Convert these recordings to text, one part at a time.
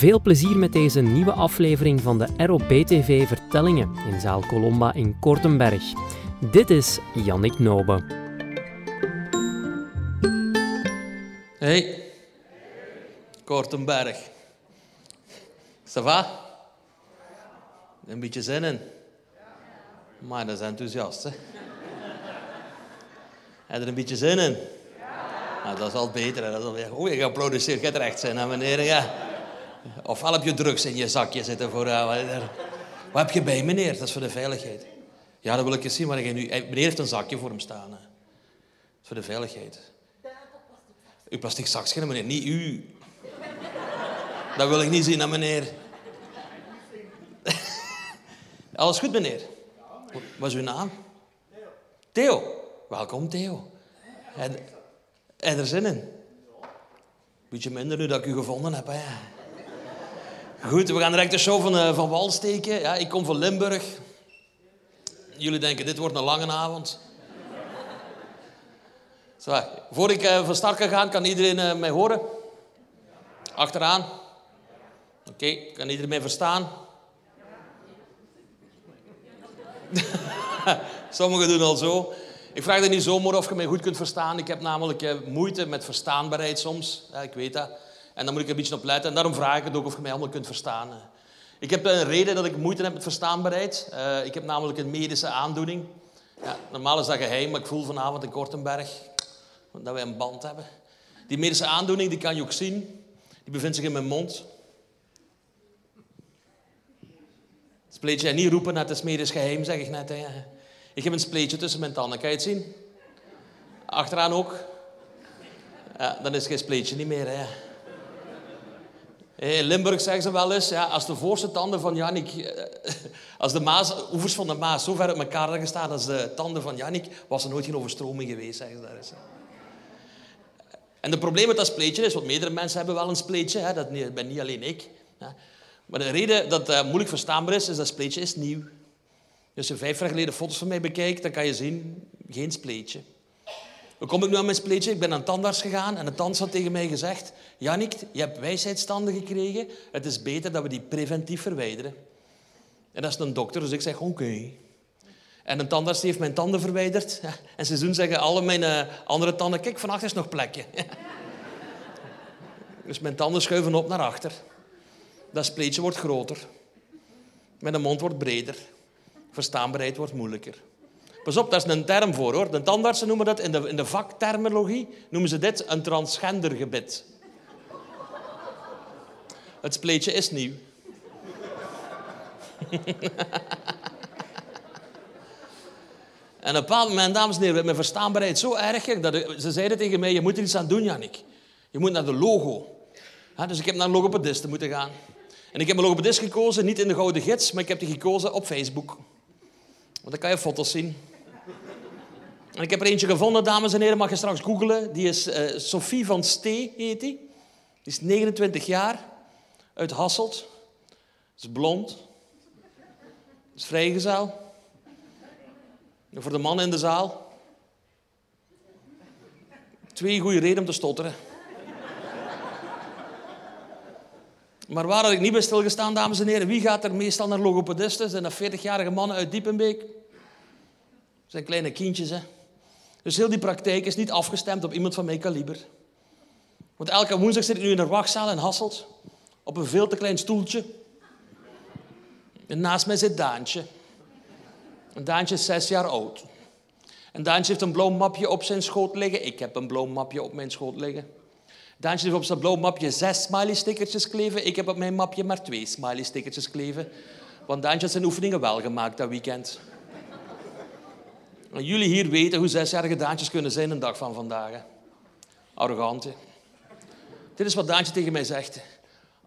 Veel plezier met deze nieuwe aflevering van de ROB-TV Vertellingen in zaal Colomba in Kortenberg. Dit is Jannik Nobe. Hey, Kortenberg. Ça va? Een beetje zin in? Maar dat is enthousiast, hè? Heb je er een beetje zin in? Nou, dat is al beter. Hè? Dat is al. Oh, je geapplaudisseerd. Je hebt er echt zin in, meneer. Ja. Ofwel heb je drugs in je zakje zitten voor... Uh, wat heb je bij, meneer? Dat is voor de veiligheid. Ja, dat wil ik eens zien. Maar nu... Meneer heeft een zakje voor hem staan. Dat is voor de veiligheid. Uw plastic zakje, meneer. Niet u. Dat wil ik niet zien, hè, meneer. Alles goed, meneer? Wat is uw naam? Theo. Welkom, Theo. En, en er zin in? Beetje minder nu dat ik u gevonden heb, hè. Goed, we gaan direct de show van, uh, van wal steken. Ja, ik kom van Limburg. Jullie denken, dit wordt een lange avond. Zo, voor ik uh, van start kan gaan, kan iedereen uh, mij horen? Achteraan? Oké, kan iedereen mij verstaan? Sommigen doen al zo. Ik vraag er niet zomaar of je mij goed kunt verstaan. Ik heb namelijk moeite met verstaanbaarheid soms. Ja, ik weet dat. En dan moet ik een beetje op letten. En daarom vraag ik het ook of je mij allemaal kunt verstaan. Ik heb een reden dat ik moeite heb met verstaanbaarheid. Uh, ik heb namelijk een medische aandoening. Ja, normaal is dat geheim, maar ik voel vanavond in Kortenberg dat wij een band hebben. Die medische aandoening die kan je ook zien. Die bevindt zich in mijn mond. Spleetje niet roepen, het is medisch geheim, zeg ik net. Hè. Ik heb een spleetje tussen mijn tanden, kan je het zien? Achteraan ook. Ja, dan is geen spleetje niet meer. Hè. In Limburg zeggen ze wel eens, ja, als de voorste tanden van Jannik, eh, als de Maas, oevers van de Maas zo ver uit elkaar hadden gestaan als de tanden van Jannik, was er nooit geen overstroming geweest, zeggen ze daar eens. En het probleem met dat spleetje is, want meerdere mensen hebben wel een spleetje, hè, dat ben niet alleen ik. Maar de reden dat moeilijk verstaanbaar is, is dat spleetje is nieuw. Dus als je vijf jaar geleden foto's van mij bekijkt, dan kan je zien, geen spleetje. Hoe kom ik nu aan mijn spleetje? Ik ben naar een tandarts gegaan en de tandarts had tegen mij gezegd... Jannik, je hebt wijsheidstanden gekregen. Het is beter dat we die preventief verwijderen. En dat is een dokter, dus ik zeg oké. En een tandarts heeft mijn tanden verwijderd. En ze doen zeggen alle mijn uh, andere tanden... Kijk, van achter is nog plekje. dus mijn tanden schuiven op naar achter. Dat spleetje wordt groter. Mijn mond wordt breder. Verstaanbaarheid wordt moeilijker. Pas op, dat is een term voor hoor. De tandartsen noemen dat, in de, in de vakterminologie noemen ze dit een transgendergebit. Het spleetje is nieuw. en op een bepaald moment, dames en heren, mijn verstaanbaarheid zo erg dat ze zeiden tegen mij, je moet er iets aan doen, Jannik. Je moet naar de logo. dus ik heb naar logopedisten moeten gaan. En ik heb een logopedist gekozen, niet in de Gouden Gids, maar ik heb die gekozen op Facebook. Want dan kan je foto's zien. Ik heb er eentje gevonden, dames en heren, mag je straks googlen. Die is uh, Sophie van Stee, heet die. Die is 29 jaar, uit Hasselt. Is blond. Is vrijgezel. Voor de mannen in de zaal. Twee goede redenen om te stotteren. Maar waar had ik niet bij stilgestaan, dames en heren? Wie gaat er meestal naar logopedisten? Zijn dat 40-jarige mannen uit Diepenbeek? Dat zijn kleine kindjes, hè? Dus heel die praktijk is niet afgestemd op iemand van mijn kaliber. Want elke woensdag zit ik nu in een wachtzaal in Hasselt. Op een veel te klein stoeltje. En naast mij zit Daantje. En Daantje is zes jaar oud. En Daantje heeft een blauw mapje op zijn schoot liggen. Ik heb een blauw mapje op mijn schoot liggen. Daantje heeft op zijn blauw mapje zes smiley-stickertjes kleven. Ik heb op mijn mapje maar twee smiley-stickertjes kleven. Want Daantje had zijn oefeningen wel gemaakt dat weekend. Jullie hier weten hoe zesjarige Daantjes kunnen zijn een dag van vandaag. Arrogant, Dit is wat Daantje tegen mij zegt.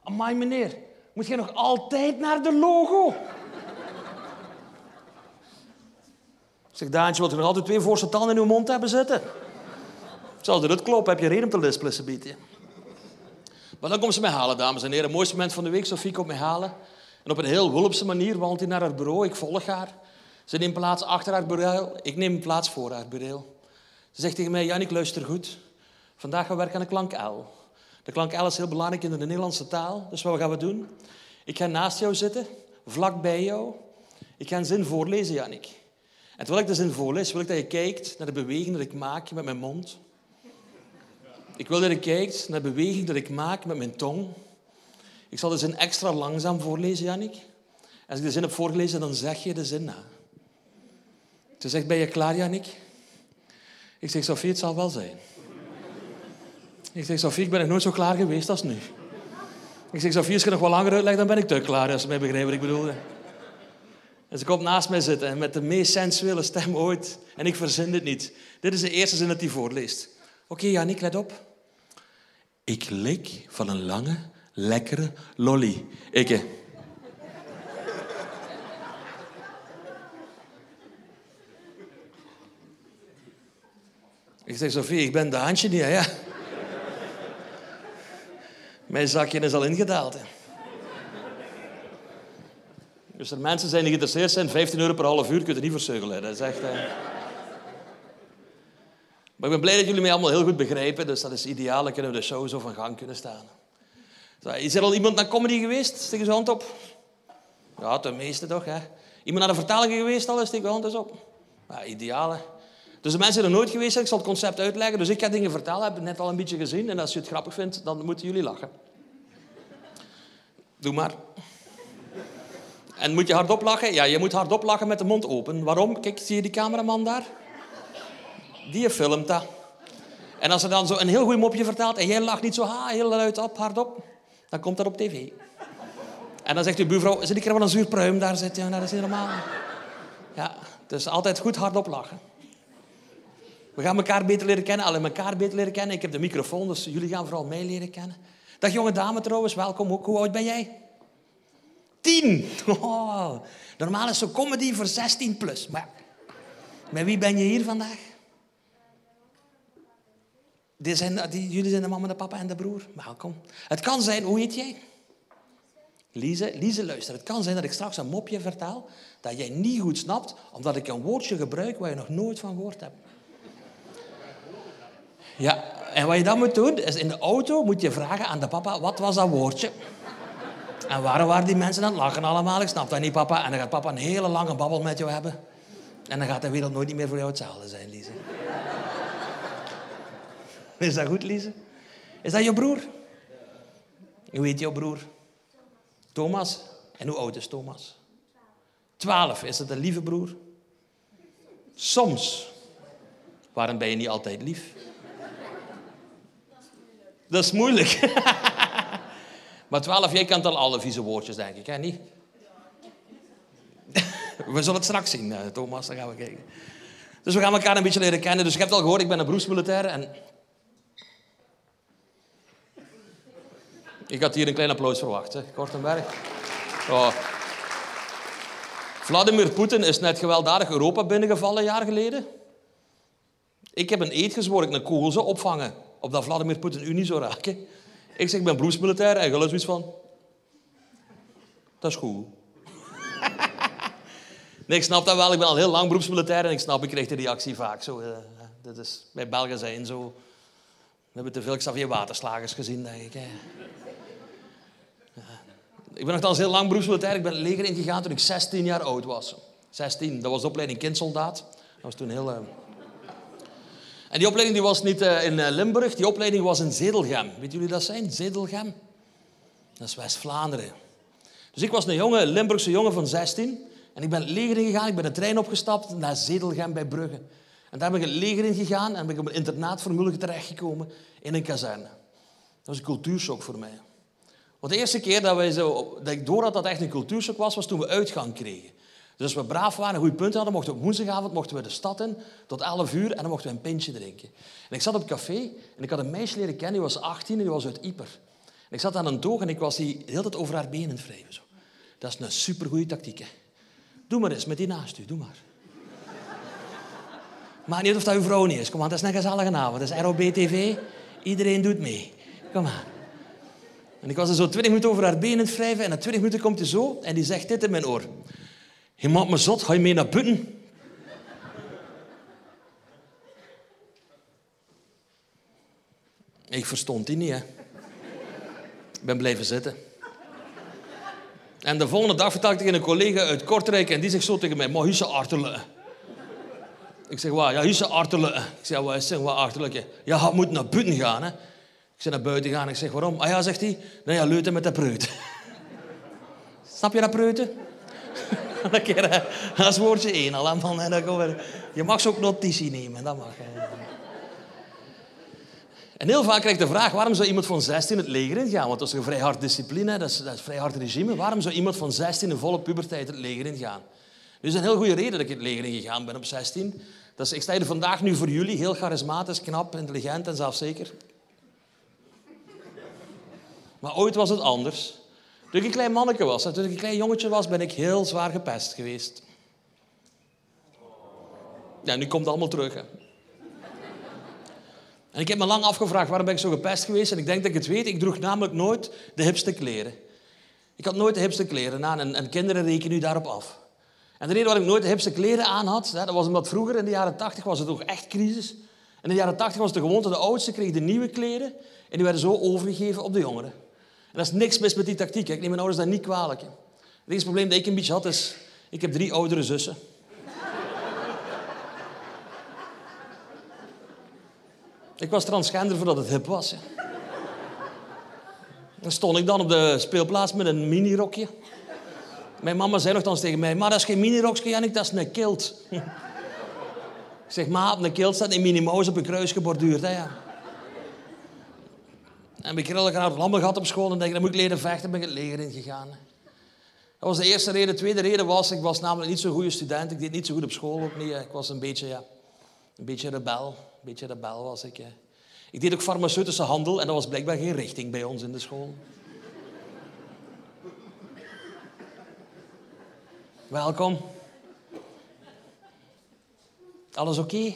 Amai, meneer, moet jij nog altijd naar de logo? Ik zeg, Daantje, wilt u nog altijd twee voorste tanden in uw mond hebben zitten? Zal het kloppen, heb je reden om te lispelen, bieden. Maar dan komt ze mij halen, dames en heren. Het mooiste moment van de week, Sofie komt mij halen. En op een heel hulpse manier wandelt hij naar haar bureau. Ik volg haar. Ze neemt plaats achter haar bureau. Ik neem plaats voor haar bureau. Ze zegt tegen mij, Jannik, luister goed. Vandaag gaan we werken aan de klank L. De klank L is heel belangrijk in de Nederlandse taal. Dus wat gaan we doen? Ik ga naast jou zitten, vlak bij jou. Ik ga een zin voorlezen, Jannik. En terwijl ik de zin voorlees, wil ik dat je kijkt naar de beweging dat ik maak met mijn mond. Ik wil dat je kijkt naar de beweging dat ik maak met mijn tong. Ik zal de zin extra langzaam voorlezen, Jannik. Als ik de zin heb voorgelezen, dan zeg je de zin na. Ze zegt, ben je klaar, Jannik? Ik zeg, Sofie, het zal wel zijn. Ik zeg, Sofie, ik ben nog nooit zo klaar geweest als nu. Ik zeg, Sofie, als je nog wat langer uitlegt, dan ben ik te klaar. Als ze mij begrijpen wat ik bedoel. En ze komt naast mij zitten en met de meest sensuele stem ooit. En ik verzin dit niet. Dit is de eerste zin dat hij voorleest. Oké, okay, Jannik, let op. Ik lik van een lange, lekkere lolly. Ik. Ik zeg, Sofie, ik ben de handje niet, ja. Mijn zakje is al ingedaald. Hè. Dus er mensen zijn die geïnteresseerd zijn, 15 euro per half uur kun je niet verzeugelen. Dat is echt... Hè. Maar ik ben blij dat jullie mij allemaal heel goed begrijpen, dus dat is ideaal. Dan kunnen we de show zo van gang kunnen staan. Is er al iemand naar comedy geweest? Steek eens hand op. Ja, de meeste toch, hè. Iemand naar de vertaling geweest al? Steek je hand eens op. Ja, ideaal. Dus de mensen zijn er nooit geweest zijn. Ik zal het concept uitleggen. Dus ik ga dingen vertellen. Heb het net al een beetje gezien. En als je het grappig vindt, dan moeten jullie lachen. Doe maar. En moet je hardop lachen? Ja, je moet hardop lachen met de mond open. Waarom? Kijk, zie je die cameraman daar? Die filmt dat. En als er dan zo een heel goed mopje vertelt en jij lacht niet zo ha, heel luid op, hardop, dan komt dat op tv. En dan zegt uw buurvrouw, zit ik er wel een zuur pruim daar zit? Ja, dat is niet normaal. Ja, dus altijd goed hardop lachen. We gaan elkaar beter leren kennen, alleen elkaar beter leren kennen. Ik heb de microfoon, dus jullie gaan vooral mij leren kennen. Dag jonge dame trouwens, welkom ook. Hoe oud ben jij? Tien! Oh, normaal is zo'n comedy voor 16 plus. Maar met wie ben je hier vandaag? Die zijn, die, jullie zijn de mama, de papa en de broer. Welkom. Het kan zijn, hoe heet jij? Lise, luister. Het kan zijn dat ik straks een mopje vertaal dat jij niet goed snapt, omdat ik een woordje gebruik waar je nog nooit van gehoord hebt. Ja, en wat je dan moet doen, is in de auto moet je vragen aan de papa, wat was dat woordje? En waarom waren die mensen aan het lachen allemaal? Ik snap dat niet, papa. En dan gaat papa een hele lange babbel met jou hebben. En dan gaat de wereld nooit meer voor jou hetzelfde zijn, Lise. Is dat goed, Lise? Is dat je broer? Hoe heet jouw broer? Thomas. En hoe oud is Thomas? Twaalf. Is het een lieve broer? Soms. Waarom ben je niet altijd lief? Dat is moeilijk. maar twaalf, jij kent al alle vieze woordjes, denk ik, hè? Niet? we zullen het straks zien, eh, Thomas. Dan gaan we kijken. Dus we gaan elkaar een beetje leren kennen. Dus je hebt al gehoord, ik ben een beroepsmilitair. En... Ik had hier een klein applaus verwacht, hè. Kortenberg. Oh. Vladimir Poetin is net gewelddadig Europa binnengevallen, een jaar geleden. Ik heb een eet gezworen, ik een kogel zou opvangen opdat Vladimir Poetin u niet zou raken. Ik zeg, ik ben beroepsmilitair. En geloof zoiets van... Dat is goed. nee, ik snap dat wel. Ik ben al heel lang beroepsmilitair en ik snap, ik krijg de reactie vaak zo. Uh, dat is, bij Belgen zijn zo... We hebben te veel Xavier Waterslagers gezien, denk ik. Hè. Ik ben nogthans heel lang beroepsmilitair. Ik ben leger ingegaan toen ik 16 jaar oud was. 16, dat was de opleiding kindsoldaat. Dat was toen heel... Uh, en die opleiding die was niet eh, in eh, Limburg, die opleiding was in Zedelgem. Weet jullie dat zijn? Zedelgem? Dat is West-Vlaanderen. Dus ik was een jonge Limburgse jongen van 16. En ik ben het leger ingegaan. Ik ben de trein opgestapt naar Zedelgem bij Brugge. En daar ben ik het leger ingegaan en ben ik op een internaat voor terechtgekomen in een kazerne. Dat was een cultuurshock voor mij. Want de eerste keer dat, wij zo, dat ik door had dat echt een cultuurshock was, was toen we uitgang kregen. Dus als we braaf waren, een goede punten hadden, mochten we op woensdagavond mochten we de stad in tot 11 uur en dan mochten we een pintje drinken. En ik zat op café en ik had een meisje leren kennen, die was 18 en die was uit Ieper. En ik zat aan een toog en ik was die de hele tijd over haar benen wrijven. Zo. Dat is een supergoeie tactiek. Doe maar eens met die naast u, doe maar. Maar niet of dat uw vrouw niet is. Kom aan, dat is een gezellige avond. Dat is ROB TV. Iedereen doet mee. Kom aan. En ik was er zo twintig minuten over haar benen wrijven en na twintig minuten komt hij zo en die zegt dit in mijn oor. Je maakt me zot, ga je mee naar buiten? Ik verstond die niet, hè. Ik ben blijven zitten. En de volgende dag vertelde ik een collega uit Kortrijk en die zegt zo tegen mij, maar hier artelen. Ik zeg, waar? Ja, is artelen. Ik zeg, wat is? Wat? Ja, je moet naar buiten gaan. Hè. Ik zeg, naar buiten gaan. Ik zeg, waarom? Ah ja, zegt hij, nou ja, leuten met de preut. Snap je dat preuten? Een keer, dat is woordje één al. Man, je mag ze ook notitie nemen, dat mag. En heel vaak krijg ik de vraag, waarom zou iemand van 16 het leger ingaan? Want dat is een vrij hard discipline, dat is, dat een vrij hard regime. Waarom zou iemand van 16 in volle puberteit het leger ingaan? Er is een heel goede reden dat ik het leger ingegaan ben op 16. Dat ik sta hier vandaag nu voor jullie, heel charismatisch, knap, intelligent en zelfzeker. Maar ooit was het anders. Toen ik een klein manneke was, toen ik een klein jongetje was, ben ik heel zwaar gepest geweest. Ja, nu komt het allemaal terug. En ik heb me lang afgevraagd waarom ben ik zo gepest geweest. En ik denk dat ik het weet. Ik droeg namelijk nooit de hipste kleren. Ik had nooit de hipste kleren aan en, en kinderen rekenen nu daarop af. En de reden waarom ik nooit de hipste kleren aan had, dat was omdat vroeger in de jaren 80 was het toch echt crisis. En in de jaren 80 was het de gewoonte, de oudste kregen de nieuwe kleren en die werden zo overgegeven op de jongeren. En dat is niks mis met die tactiek. Ik neem mijn ouders daar niet kwalijk. Het enige probleem dat ik een beetje had is, ik heb drie oudere zussen. Ik was transgender voordat het hip was. Dan stond ik dan op de speelplaats met een minirokje. Mijn mama zei nogthans tegen mij, maar dat is geen minirokje, Jannik, dat is een kilt. ik zeg, maar op een kilt staat een minimoos op een kruis geborduurd. Hè, ja. En ik heb graag lammen gehad op school en denk, dan moet ik leren vechten, ben ik het leger ingegaan. Dat was de eerste reden. De tweede reden was, ik was namelijk niet zo'n goede student. Ik deed niet zo goed op school ook niet. Ik was een beetje, ja, een beetje rebel. Een beetje rebel was ik. Ik deed ook farmaceutische handel en dat was blijkbaar geen richting bij ons in de school. Welkom. Alles oké?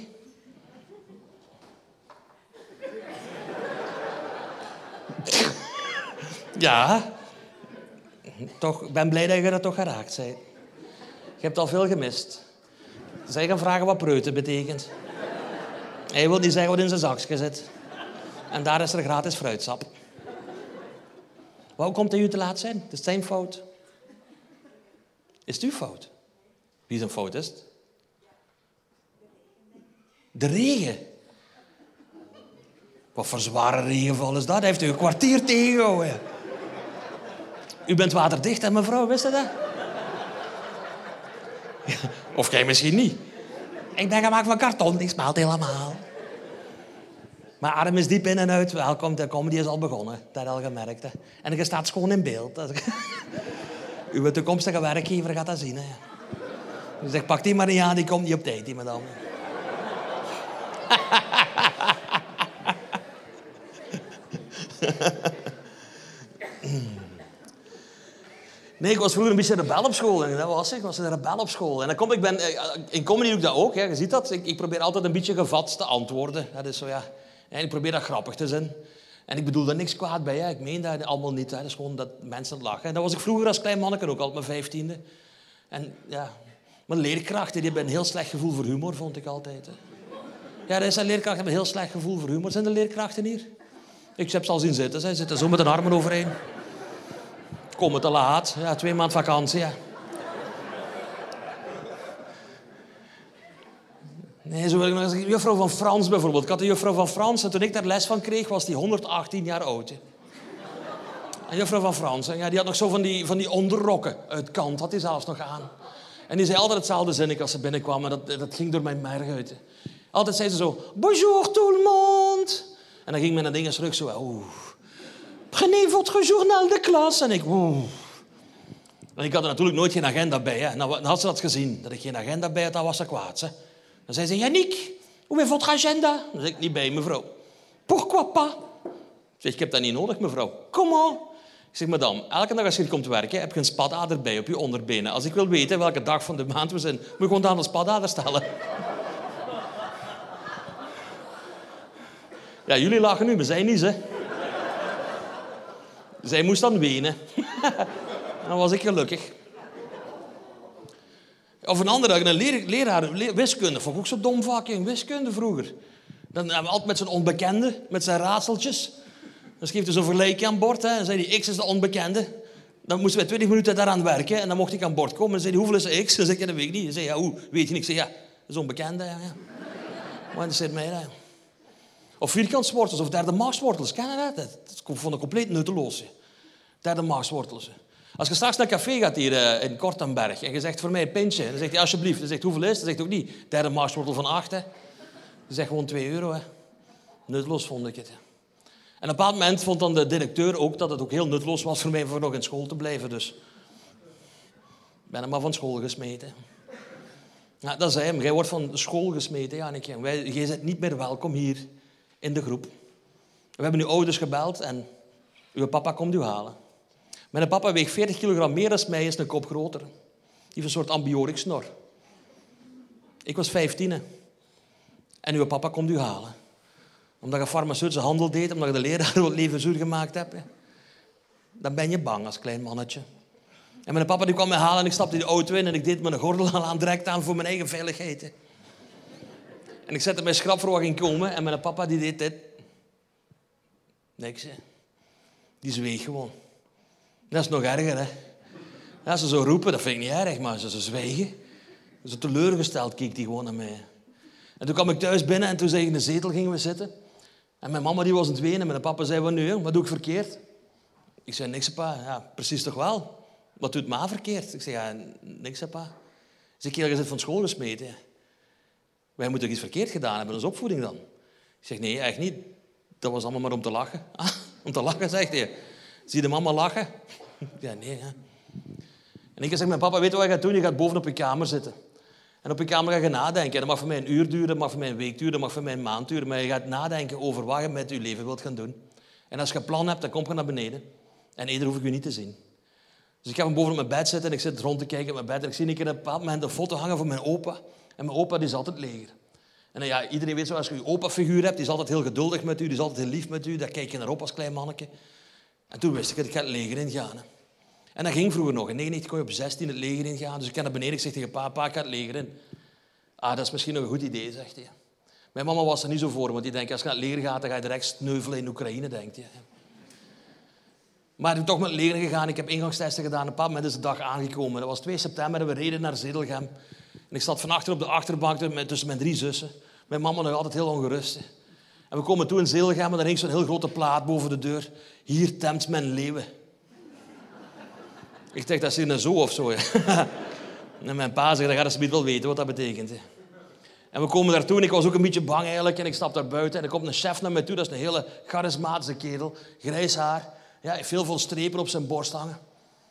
Ja. Toch, ben blij dat je dat toch geraakt bent. Je hebt al veel gemist. Zij gaan vragen wat preuten betekent. Hij wil niet zeggen wat in zijn zakje zit. En daar is er gratis fruitsap. Waarom komt hij u te laat zijn? Het is zijn fout. Is het uw fout? Wie zijn fout is? De regen. Wat voor zware regenval is dat? Heeft u een kwartier tegengehouden. U bent waterdicht, hè, mevrouw? Wist je dat? Of jij misschien niet. Ik ben gemaakt van karton, die smelt helemaal. Maar arm is diep in en uit. Welkom, de comedy is al begonnen. Dat al gemerkt. Hè. En je staat schoon in beeld. Uw toekomstige werkgever gaat dat zien. Hè. Dus ik pak die maar niet aan, die komt niet op tijd, die madame. Nee, ik was vroeger een beetje rebel op school. En dat was ik. Was een rebel op school. En dan kom ik, ben, eh, in comedy doe ik dat ook. Hè. Je ziet dat. Ik, ik, probeer altijd een beetje gevat te antwoorden. Dat is zo, ja. En ik probeer dat grappig te zijn. En ik bedoel daar niks kwaad bij. Hè. Ik meen dat allemaal niet. Hè. Dat is gewoon dat mensen lachen. En dat was ik vroeger als klein manneke ook al, op mijn vijftiende. En ja, mijn leerkrachten die hebben een heel slecht gevoel voor humor, vond ik altijd. Hè. Ja, er zijn leerkrachten hebben een heel slecht gevoel voor humor. Zijn er leerkrachten hier? Ik heb ze al zien zitten. Ze zitten zo met een armen overeen. Komen te laat. Ja, twee maanden vakantie. Ja. Nee, zo wil ik nog eens Juffrouw van Frans bijvoorbeeld. Ik had een juffrouw van Frans en toen ik daar les van kreeg, was die 118 jaar oud. En juffrouw van Frans, ja, die had nog zo van die, van die onderrokken uit kant, had hij zelfs nog aan. En die zei altijd hetzelfde zinnetje als ze binnenkwam en dat, dat ging door mijn merg uit. Altijd zei ze zo, bonjour tout le monde. En dan ging mijn dingen terug zo, oeh. Prenez votre journal de klas. En ik. En ik had er natuurlijk nooit geen agenda bij. Hè. Nou, had ze dat gezien, dat ik geen agenda bij had, dan was ze kwaad. Hè. Dan zei ze, Yannick, hoe is votre agenda? Dan zeg ik, niet bij, mevrouw. Pourquoi pas? Ik zeg, ik heb dat niet nodig, mevrouw. Comment? Ik zeg, madame, elke dag als je hier komt werken, heb je een spadader bij op je onderbenen. Als ik wil weten welke dag van de maand we zijn, moet je gewoon aan de spadader stellen. Ja, jullie lachen nu, maar zij niet, hè. Zij moest dan wenen. dan was ik gelukkig. Of een andere een leraar, wiskunde. Vond ik ook zo dom vak in wiskunde vroeger. Dan altijd met zijn onbekende, met zijn raadseltjes. Dan schreef hij zo'n vergelijkje aan boord. Hè. En zei hij, X is de onbekende. Dan moesten wij 20 minuten daaraan werken. En dan mocht ik aan boord komen. En zei hij, hoeveel is X? Dan zei ik, dat weet ik niet. Hij zei, ja, hoe? Weet je niet? Ik zei, ja, dat is onbekende. Ja, ja. Wat is het mij? Ja. Of vierkantswortels of derde maagwortels. Ken je dat? Dat vond compleet nutteloos. Derde maagwortels. Als je straks naar café gaat hier uh, in Kortenberg en je zegt voor mij een pintje, dan zegt hij alsjeblieft. Dan zegt hoeveel is? Dan zegt hij ook niet derde maagwortel van acht. Hè. Dan zegt gewoon 2 euro. Hè. Nutteloos vond ik het. En op een moment vond dan de directeur ook dat het ook heel nutteloos was voor mij voor nog in school te blijven. Dus ik ben hem maar van school gesmeten. Dat zei hem. Jij wordt van school gesmeten, Janneke. Jij bent niet meer welkom hier in de groep. We hebben uw ouders gebeld en uw papa komt u halen. Mijn papa weegt 40 kilogram meer dan mij, is een kop groter. Die heeft een soort ambiorix snor. Ik was 15 en uw papa komt u halen. Omdat je farmaceutische handel deed, omdat je de leraar wat leven zuur gemaakt hebt. Dan ben je bang als klein mannetje. En mijn papa die kwam mij halen en ik stapte in de auto in en ik deed mijn gordel aan direct aan voor mijn eigen veiligheid. En ik zette mijn schrapverwachting komen en mijn papa die deed dit. Niks, hè. Die zweeg gewoon. Dat is nog erger, hè. Als ze zo roepen, dat vind ik niet erg, maar ze zo zwijgen... Zo teleurgesteld keek die gewoon naar mij. En toen kwam ik thuis binnen en toen zei ik in de zetel gingen we zitten. En mijn mama die was aan het wenen en mijn papa zei, wat nu, wat doe ik verkeerd? Ik zei, niks, pa. Ja, precies toch wel? Wat doet ma verkeerd? Ik zei, ja, niks, pa. Zeg, je zit van school gesmeten. Wij moeten iets verkeerd gedaan hebben, onze opvoeding dan. Ik zeg, nee, echt niet. Dat was allemaal maar om te lachen. Ah, om te lachen, zegt hij. Zie je mama lachen? Ja, nee. Hè. En ik zeg, mijn papa, weet je wat je gaat doen? Je gaat boven op je kamer zitten. En op je kamer ga je nadenken. Dat mag voor mij een uur duren, dat mag voor mij een week duren, dat mag voor mij een maand duren. Maar je gaat nadenken over wat je met je leven wilt gaan doen. En als je een plan hebt, dan kom je naar beneden. En eerder hoef ik je niet te zien. Dus ik ga boven op mijn bed zitten en ik zit rond te kijken op mijn bed. En ik zie een keer een bepaald een foto hangen van mijn opa. En mijn opa die is altijd leger. En ja, iedereen weet zo, als je je opa-figuur hebt, die is altijd heel geduldig met u, die is altijd heel lief met u. Daar kijk je naar op als klein manneke. En toen wist ik dat ik ga het leger ingaan. En dat ging vroeger nog. In 19 kon je op 16 het leger ingaan. Dus ik ga naar beneden. Ik zeg tegen pa, pa, ik het leger in. Ah, dat is misschien nog een goed idee, zegt hij. Mijn mama was er niet zo voor, want die denkt, als je naar het leger gaat, dan ga je direct sneuvelen in Oekraïne, denkt hij. Maar ik ben toch met het leger gegaan. Ik heb ingangstesten gedaan. Een paar is de dag aangekomen. Dat was 2 september en we reden naar Zedelgem. En ik zat van achter op de achterbank tussen mijn drie zussen. Mijn mama nog altijd heel ongerust. En we komen toe in Zedelgem en daar hing zo'n heel grote plaat boven de deur. Hier temt men leeuwen. Ik dacht, dat is hier zo of zo. en mijn pa zegt, dan gaat ze wel weten wat dat betekent. En we komen daartoe en ik was ook een beetje bang eigenlijk. En ik stap daar buiten en er komt een chef naar mij toe. Dat is een hele charismatische kerel. Grijs haar. Ja, veel strepen op zijn borst hangen.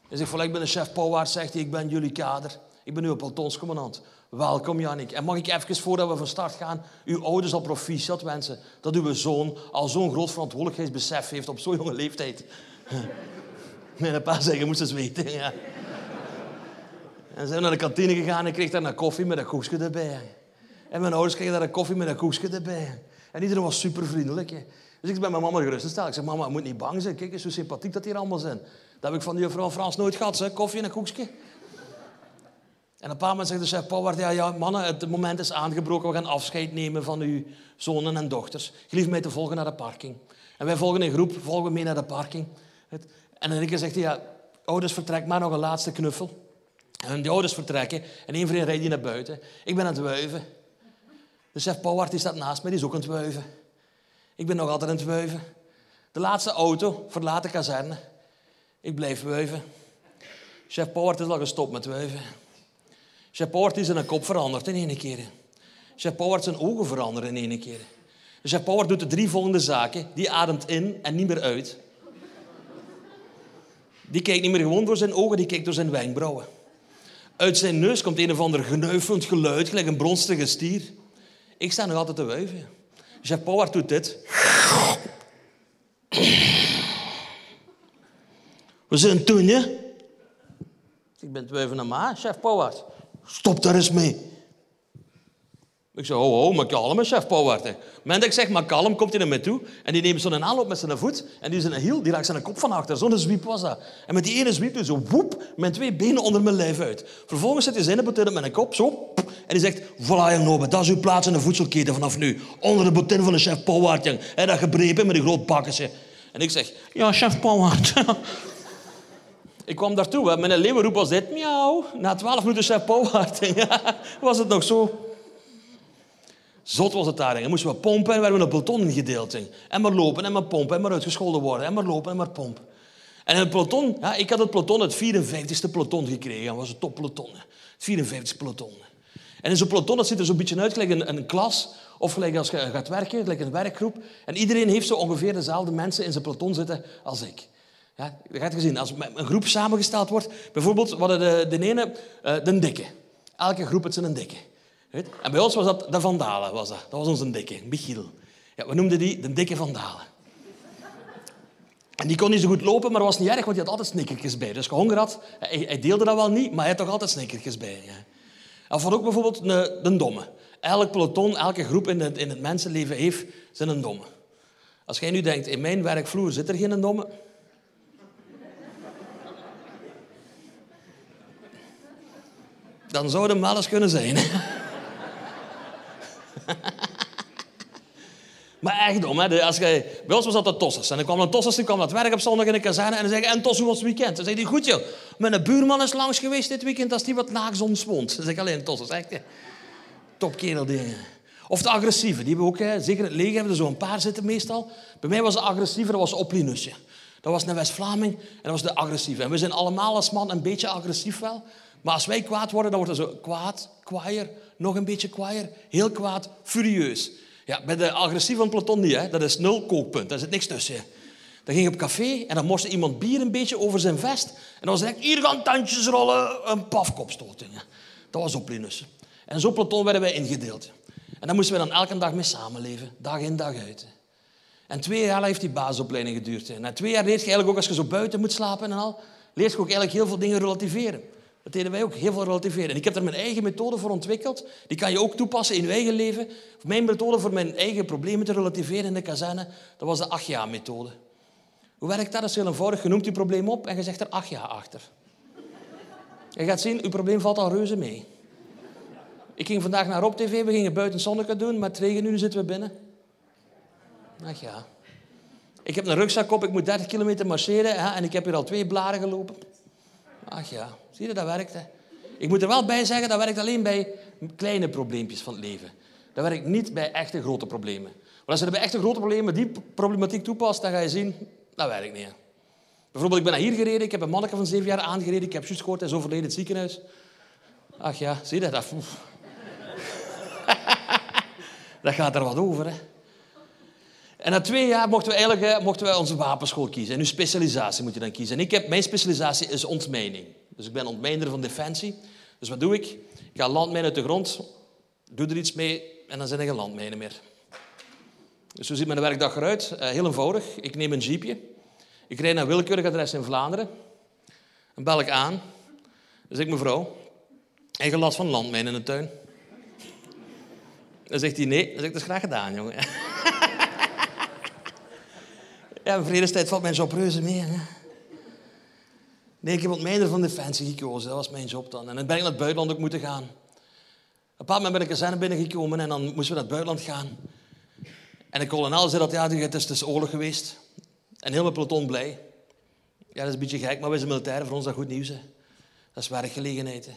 Hij zegt, ik ben de chef Pauwaard, zegt hij, ik ben jullie kader. Ik ben uw pelotonscommandant. Welkom, Jannik. En mag ik even, voordat we van start gaan, uw ouders al proficiat wensen dat uw zoon al zo'n groot verantwoordelijkheidsbesef heeft op zo'n jonge leeftijd. Mijn pa zei, je moest eens weten. Ja. En zijn naar de kantine gegaan en kreeg daar een koffie met een koekje erbij. En mijn ouders kregen daar een koffie met een koekje erbij. En iedereen was super vriendelijk. Dus ik ben mijn mama gerustgesteld. Ik zeg, mama, moet niet bang zijn. Kijk eens hoe sympathiek dat hier allemaal zijn. Dat heb ik van de juffrouw Frans nooit gehad, hè? koffie en een koekje. En een paar moment zegt de chef Pauward, ja, ja, mannen, het moment is aangebroken. We gaan afscheid nemen van uw zonen en dochters. Gelief mij te volgen naar de parking. En wij volgen in groep, volgen mee naar de parking. En keer zegt ja, ouders, vertrek maar nog een laatste knuffel. En die ouders vertrekken en één vriend rijdt die naar buiten. Ik ben aan het wuiven. De chef Pauward die staat naast mij, die is ook aan het wuiven. Ik ben nog altijd aan het wuiven. De laatste auto verlaat de kazerne. Ik blijf wuiven. Chef Pauward is al gestopt met wuiven. Chef Pauward is zijn kop veranderd in één keer. Chef Pauward zijn ogen veranderen in één keer. Chef Pauward doet de drie volgende zaken. Die ademt in en niet meer uit. Die kijkt niet meer gewoon door zijn ogen, die kijkt door zijn wenkbrauwen. Uit zijn neus komt een of ander genuifelend geluid, gelijk een bronstige stier. Ik sta nog altijd te wuiven. Pauward doet dit. We zijn toen, je? Ik ben twee van de ma, chef Pauward. Stop daar eens mee. Ik zeg, ho, ho, maar kalm, chef moment dat ik zeg, maar kalm, komt hij naar mij toe. En die neemt zo'n aanloop met zijn voet. En die, zijn hiel, die raakt zijn kop van achter. Zo'n zwiep was dat. En met die ene zwiep doet zo woep, met twee benen onder mijn lijf uit. Vervolgens zet hij zijn botin met een kop, zo. En die zegt, voilà, jong Nobe, dat is uw plaats in de voedselketen vanaf nu. Onder de botin van de chef jong. En dat gebrepen met een groot bakketje. En ik zeg, ja, chef Pauwhard. ik kwam daartoe, mijn leeuwenroep was dit, miauw. Na twaalf minuten ja, was het nog zo. Zot was het daar. En moesten we pompen en we een peloton ingedeeld. En maar lopen en maar pompen en maar uitgescholden worden. En maar lopen en maar pompen. En het peloton, ja, ik had het peloton, het 54ste peloton gekregen. Dat was het toppeloton. Het 54ste peloton. En in zo'n peloton, dat ziet er zo'n beetje uit gelijk een, een klas. Of gelijk als je gaat werken, gelijk een werkgroep. En iedereen heeft zo ongeveer dezelfde mensen in zijn peloton zitten als ik. Ja, dat gaat je zien. Als een groep samengesteld wordt, bijvoorbeeld, hadden de, de ene, uh, de dikke. Elke groep had een dikke. En bij ons was dat de Vandalen. Was dat. dat was onze dikke, Michiel. Ja, we noemden die de dikke Vandalen. En die kon niet zo goed lopen, maar was niet erg, want hij had altijd snickertjes bij. Dus als je honger had, hij, deelde dat wel niet, maar hij had toch altijd snickertjes bij. Ja. Van ook bijvoorbeeld de, de domme. Elk peloton, elke groep in het, in het mensenleven heeft zijn domme. Als jij nu denkt, in mijn werkvloer zit er geen domme... Dan zou wel eens kunnen zijn. maar echt dom, hè? Als je, bij ons was dat de tossers. En dan kwam een tossers, die kwam dat werk op zondag in de kazerne en dan zei en Tos, hoe was het weekend? Dan zei hij, goed joh, mijn buurman is langs geweest dit weekend als die wat naagzons woont. Dan ik alleen tossers, echt. Hè? Topkerel dingen. Of de agressieve, die hebben we ook, hè, zeker het leger hebben er zo'n paar zitten meestal. Bij mij was de agressieve, dat was Oplinusje. Dat was een West-Vlaming en dat was de agressieve. En we zijn allemaal als man een beetje agressief wel. Maar als wij kwaad worden, dan wordt zo kwaad, kwaaier, nog een beetje kwaaier, heel kwaad, furieus. Ja, bij de agressieve van Platon niet, hè. dat is nul kookpunt, daar zit niks tussen. Dan ging je op café en dan moest iemand bier een beetje over zijn vest. En dan was het hier gaan tandjes rollen, een pafkopstoting. Dat was op Linus. En zo Platon werden wij ingedeeld. En daar moesten we dan elke dag mee samenleven, dag in dag uit. En twee jaar heeft die basisopleiding geduurd. Na twee jaar leert je eigenlijk ook, als je zo buiten moet slapen en al, leert je ook eigenlijk heel veel dingen relativeren. Dat deden wij ook, heel veel relativeren. En ik heb daar mijn eigen methode voor ontwikkeld. Die kan je ook toepassen in je eigen leven. Mijn methode voor mijn eigen problemen te relativeren in de kazerne, dat was de acht jaar-methode. Hoe werkt dat? Dat is heel eenvoudig. Je noemt je probleem op en je zegt er acht jaar achter. Je gaat zien, uw probleem valt al reuze mee. Ik ging vandaag naar Rob TV, we gingen buiten zonneke doen, maar regen nu zitten we binnen. Ach ja. Ik heb een rugzak op, ik moet 30 kilometer marcheren hè, en ik heb hier al twee blaren gelopen. Ach ja, zie je, dat werkt. Ik moet er wel bij zeggen, dat werkt alleen bij kleine probleempjes van het leven. Dat werkt niet bij echte grote problemen. Maar als je bij echte grote problemen die problematiek toepast, dan ga je zien, dat werkt niet. Bijvoorbeeld, ik ben naar hier gereden, ik heb een manneke van zeven jaar aangereden, ik heb juist gehoord, hij is overleden in het ziekenhuis. Ach ja, zie je dat? dat gaat er wat over, hè. En na twee jaar mochten we eigenlijk eh, mochten wij onze wapenschool kiezen. En uw specialisatie moet je dan kiezen. En ik heb, mijn specialisatie is ontmijning. Dus ik ben ontmijner van Defensie. Dus wat doe ik? Ik ga landmijnen uit de grond, doe er iets mee en dan zijn er geen landmijnen meer. Dus zo ziet mijn werkdag eruit. Uh, heel eenvoudig. Ik neem een jeepje. Ik rijd naar een willekeurig adres in Vlaanderen. Dan bel ik aan. Dan zeg ik mevrouw, heb je last van landmijnen in de tuin? Dan zegt hij nee. Dan zeg ik, dat is graag gedaan, jongen. Ja, in vredestijd valt mijn reuze mee. Hè? Nee, ik heb ontmijner van Defensie gekozen. Dat was mijn job dan. En dan ben ik naar het buitenland ook moeten gaan. Op een bepaald moment ben ik kazerne binnengekomen en dan moesten we naar het buitenland gaan. En de kolonel zei dat ja, het is, is oorlog geweest. En heel mijn peloton blij. Ja, dat is een beetje gek, maar wij zijn militairen, voor ons dat goed nieuws. Dat is werkgelegenheid.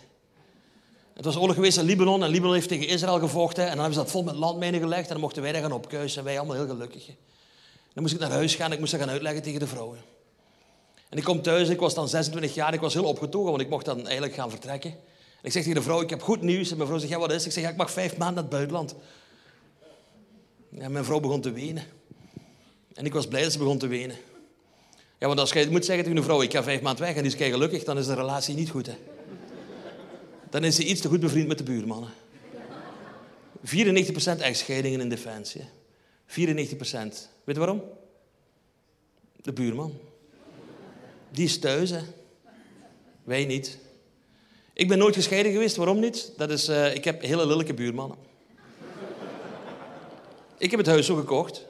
Het was oorlog geweest in Libanon en Libanon heeft tegen Israël gevochten. En dan hebben ze dat vol met landmijnen gelegd en dan mochten wij daar gaan opkuisen. En wij allemaal heel gelukkig. Dan moest ik naar huis gaan en ik moest dat gaan uitleggen tegen de vrouwen. En ik kom thuis, ik was dan 26 jaar, ik was heel opgetogen, want ik mocht dan eigenlijk gaan vertrekken. En ik zeg tegen de vrouw, ik heb goed nieuws. En mijn vrouw zegt, ja wat is Ik zeg, ik mag vijf maanden naar het buitenland. En mijn vrouw begon te wenen. En ik was blij dat ze begon te wenen. Ja, want als je moet zeggen tegen een vrouw, ik ga vijf maanden weg en die is kei gelukkig, dan is de relatie niet goed. Hè. Dan is ze iets te goed bevriend met de buurmannen. 94% echtscheidingen in Defensie. 94 procent. Weet je waarom? De buurman. Die hè. Wij niet. Ik ben nooit gescheiden geweest. Waarom niet? Dat is, uh, ik heb hele lelijke buurmannen. ik heb het huis zo gekocht.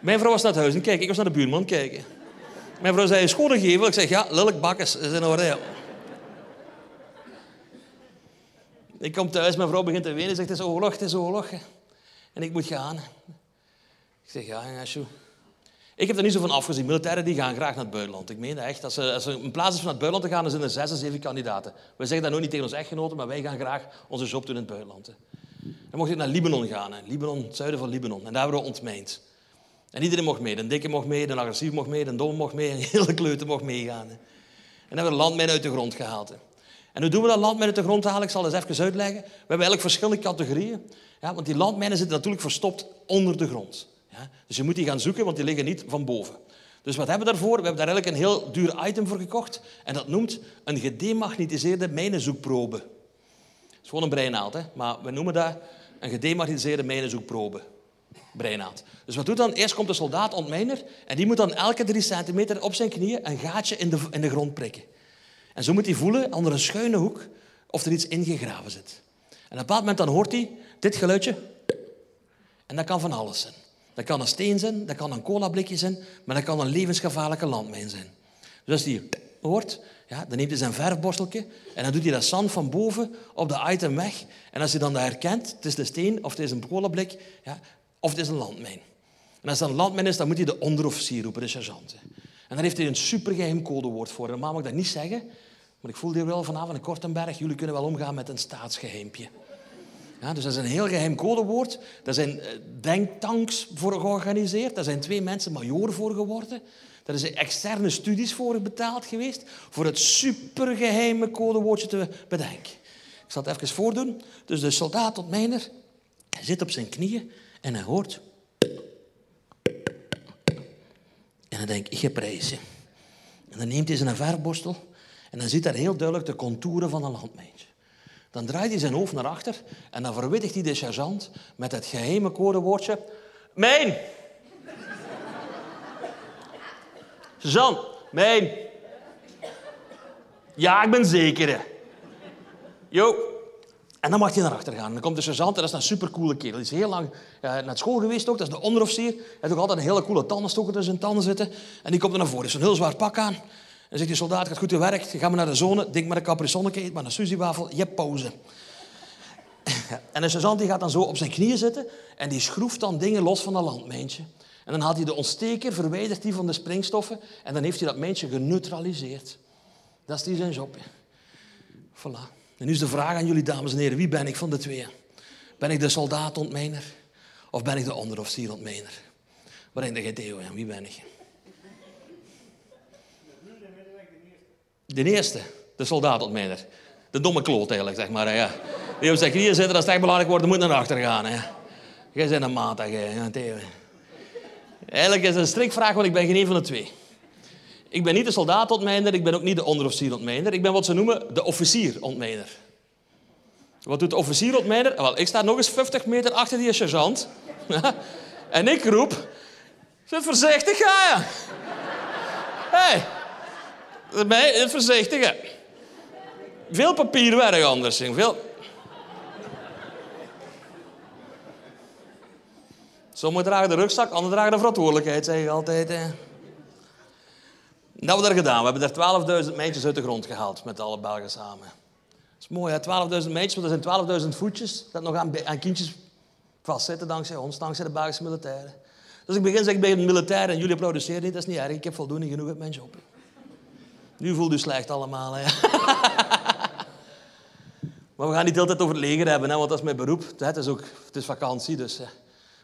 Mijn vrouw was naar het huis en kijk, ik was naar de buurman kijken. Mijn vrouw zei, schone gevel. Ik zeg, ja, lelijk bakkes. Dat is in Ik kom thuis, mijn vrouw begint te wenen. Zegt, het is oorlog, het is oorlog. En ik moet gaan. Ik zeg, ja, ja, zo. Ik heb er niet zo van afgezien. Militairen die gaan graag naar het buitenland. Ik meen echt. Als er, als er in plaats van naar het buitenland te gaan, dan zijn er zes of zeven kandidaten. We zeggen dat nog niet tegen onze echtgenoten, maar wij gaan graag onze job doen in het buitenland. Dan mocht ik naar Libanon gaan. Hè. Libanon, het zuiden van Libanon. En daar hebben we ontmijnd. En iedereen mocht mee. De dikke mocht mee, de agressief mocht mee, de dom mocht mee, en de hele kleuter mocht meegaan. Hè. En dan hebben we landmijnen uit de grond gehaald. Hè. En hoe doen we dat landmijnen uit de grond halen? Ik zal het even uitleggen. We hebben eigenlijk verschillende categorieën. Ja, want die landmijnen zitten natuurlijk verstopt onder de grond. Ja, dus je moet die gaan zoeken, want die liggen niet van boven. Dus wat hebben we daarvoor? We hebben daar eigenlijk een heel duur item voor gekocht. En dat noemt een gedemagnetiseerde mijnenzoekprobe. Dat is gewoon een breinaald, hè? maar we noemen dat een gedemagnetiseerde mijnenzoekprobe. Breinaald. Dus wat doet dan? Eerst komt de soldaat ontmijner en die moet dan elke drie centimeter op zijn knieën een gaatje in de, in de grond prikken. En zo moet hij voelen onder een schuine hoek of er iets ingegraven zit. En op een bepaald moment dan hoort hij dit geluidje. En dat kan van alles zijn. Dat kan een steen zijn, dat kan een colablikje zijn, maar dat kan een levensgevaarlijke landmijn zijn. Dus als hij hoort, ja, dan neemt hij zijn verfborsteltje en dan doet hij dat zand van boven op de item weg. En als hij dan dat herkent, het is de steen of het is een colablik, ja, of het is een landmijn. En als dat een landmijn is, dan moet hij de onderofficier roepen, de sergeant. En dan heeft hij een supergeheim codewoord voor. Normaal mag ik dat niet zeggen, maar ik voel hier wel vanavond in Kortenberg, jullie kunnen wel omgaan met een staatsgeheimpje. Ja, dus dat is een heel geheim codewoord. Daar zijn eh, denktanks voor georganiseerd. Daar zijn twee mensen major voor geworden. Daar zijn externe studies voor betaald geweest. Voor het supergeheime codewoordje te bedenken. Ik zal het even voordoen. Dus de soldaat tot mijner. Hij zit op zijn knieën en hij hoort. En dan denkt ik heb prijzen. En dan neemt hij zijn verfborstel. En dan ziet hij heel duidelijk de contouren van een landmijntje. Dan draait hij zijn hoofd naar achter en dan verwittigt hij de sergeant met het geheime codewoordje. Mijn! sergeant, mijn! Ja, ik ben zeker. Jo. En dan mag hij naar achter gaan. Dan komt de sergeant, dat is een supercoole kerel. Die is heel lang uh, naar school geweest ook, dat is de onderofficier. Hij heeft ook altijd een hele coole tandenstoker tussen zijn tanden zitten. En die komt er naar voren. Hij heeft een heel zwaar pak aan. Dan zegt die soldaat, gaat goed gewerkt, ga maar naar de zone, denk maar een caprisonneke, eet maar een suziewafel, je hebt pauze. En de sergeant die gaat dan zo op zijn knieën zitten en die schroeft dan dingen los van dat landmijntje. En dan haalt hij de ontsteker, verwijdert die van de springstoffen en dan heeft hij dat mijntje geneutraliseerd. Dat is die zijn job. Voilà. En nu is de vraag aan jullie, dames en heren, wie ben ik van de twee? Ben ik de soldaat-ontmijner of ben ik de onderofficier-ontmijner? Wat denk je, Theo? Wie ben ik? De eerste, de soldaatontmijner. De domme kloot eigenlijk, zeg maar. Ja. Die op zijn knieën zitten, als het echt belangrijk wordt, moet naar achter gaan. Hè. Jij bent een maat, hè. Eigenlijk is het een strikvraag, want ik ben geen een van de twee. Ik ben niet de soldaatontmijner, ik ben ook niet de onderofficier-ontmijner. Ik ben wat ze noemen de officier-ontmijner. Wat doet de officier-ontmijner? Wel, ik sta nog eens 50 meter achter die sergeant. en ik roep... Zit voorzichtig, ga je. Hey, mij voorzichtig. Veel papierwerk anders. Veel... Sommigen dragen de rugzak, anderen dragen de verantwoordelijkheid, zeg je altijd. Hè. Dat hebben we daar gedaan. We hebben daar 12.000 meisjes uit de grond gehaald met alle Belgen samen. Dat is mooi, 12.000 meisjes, maar er zijn 12.000 voetjes dat nog aan, aan kindjes vastzitten dankzij ons, dankzij de Belgische militairen. Dus ik begin zeg ik ben militair en jullie produceren niet, dat is niet erg. Ik heb voldoende genoeg met mijn job. Nu voelt u slecht allemaal. Hè? maar we gaan niet altijd over het leger hebben, hè, want dat is mijn beroep. Het is, ook, het is vakantie, dus we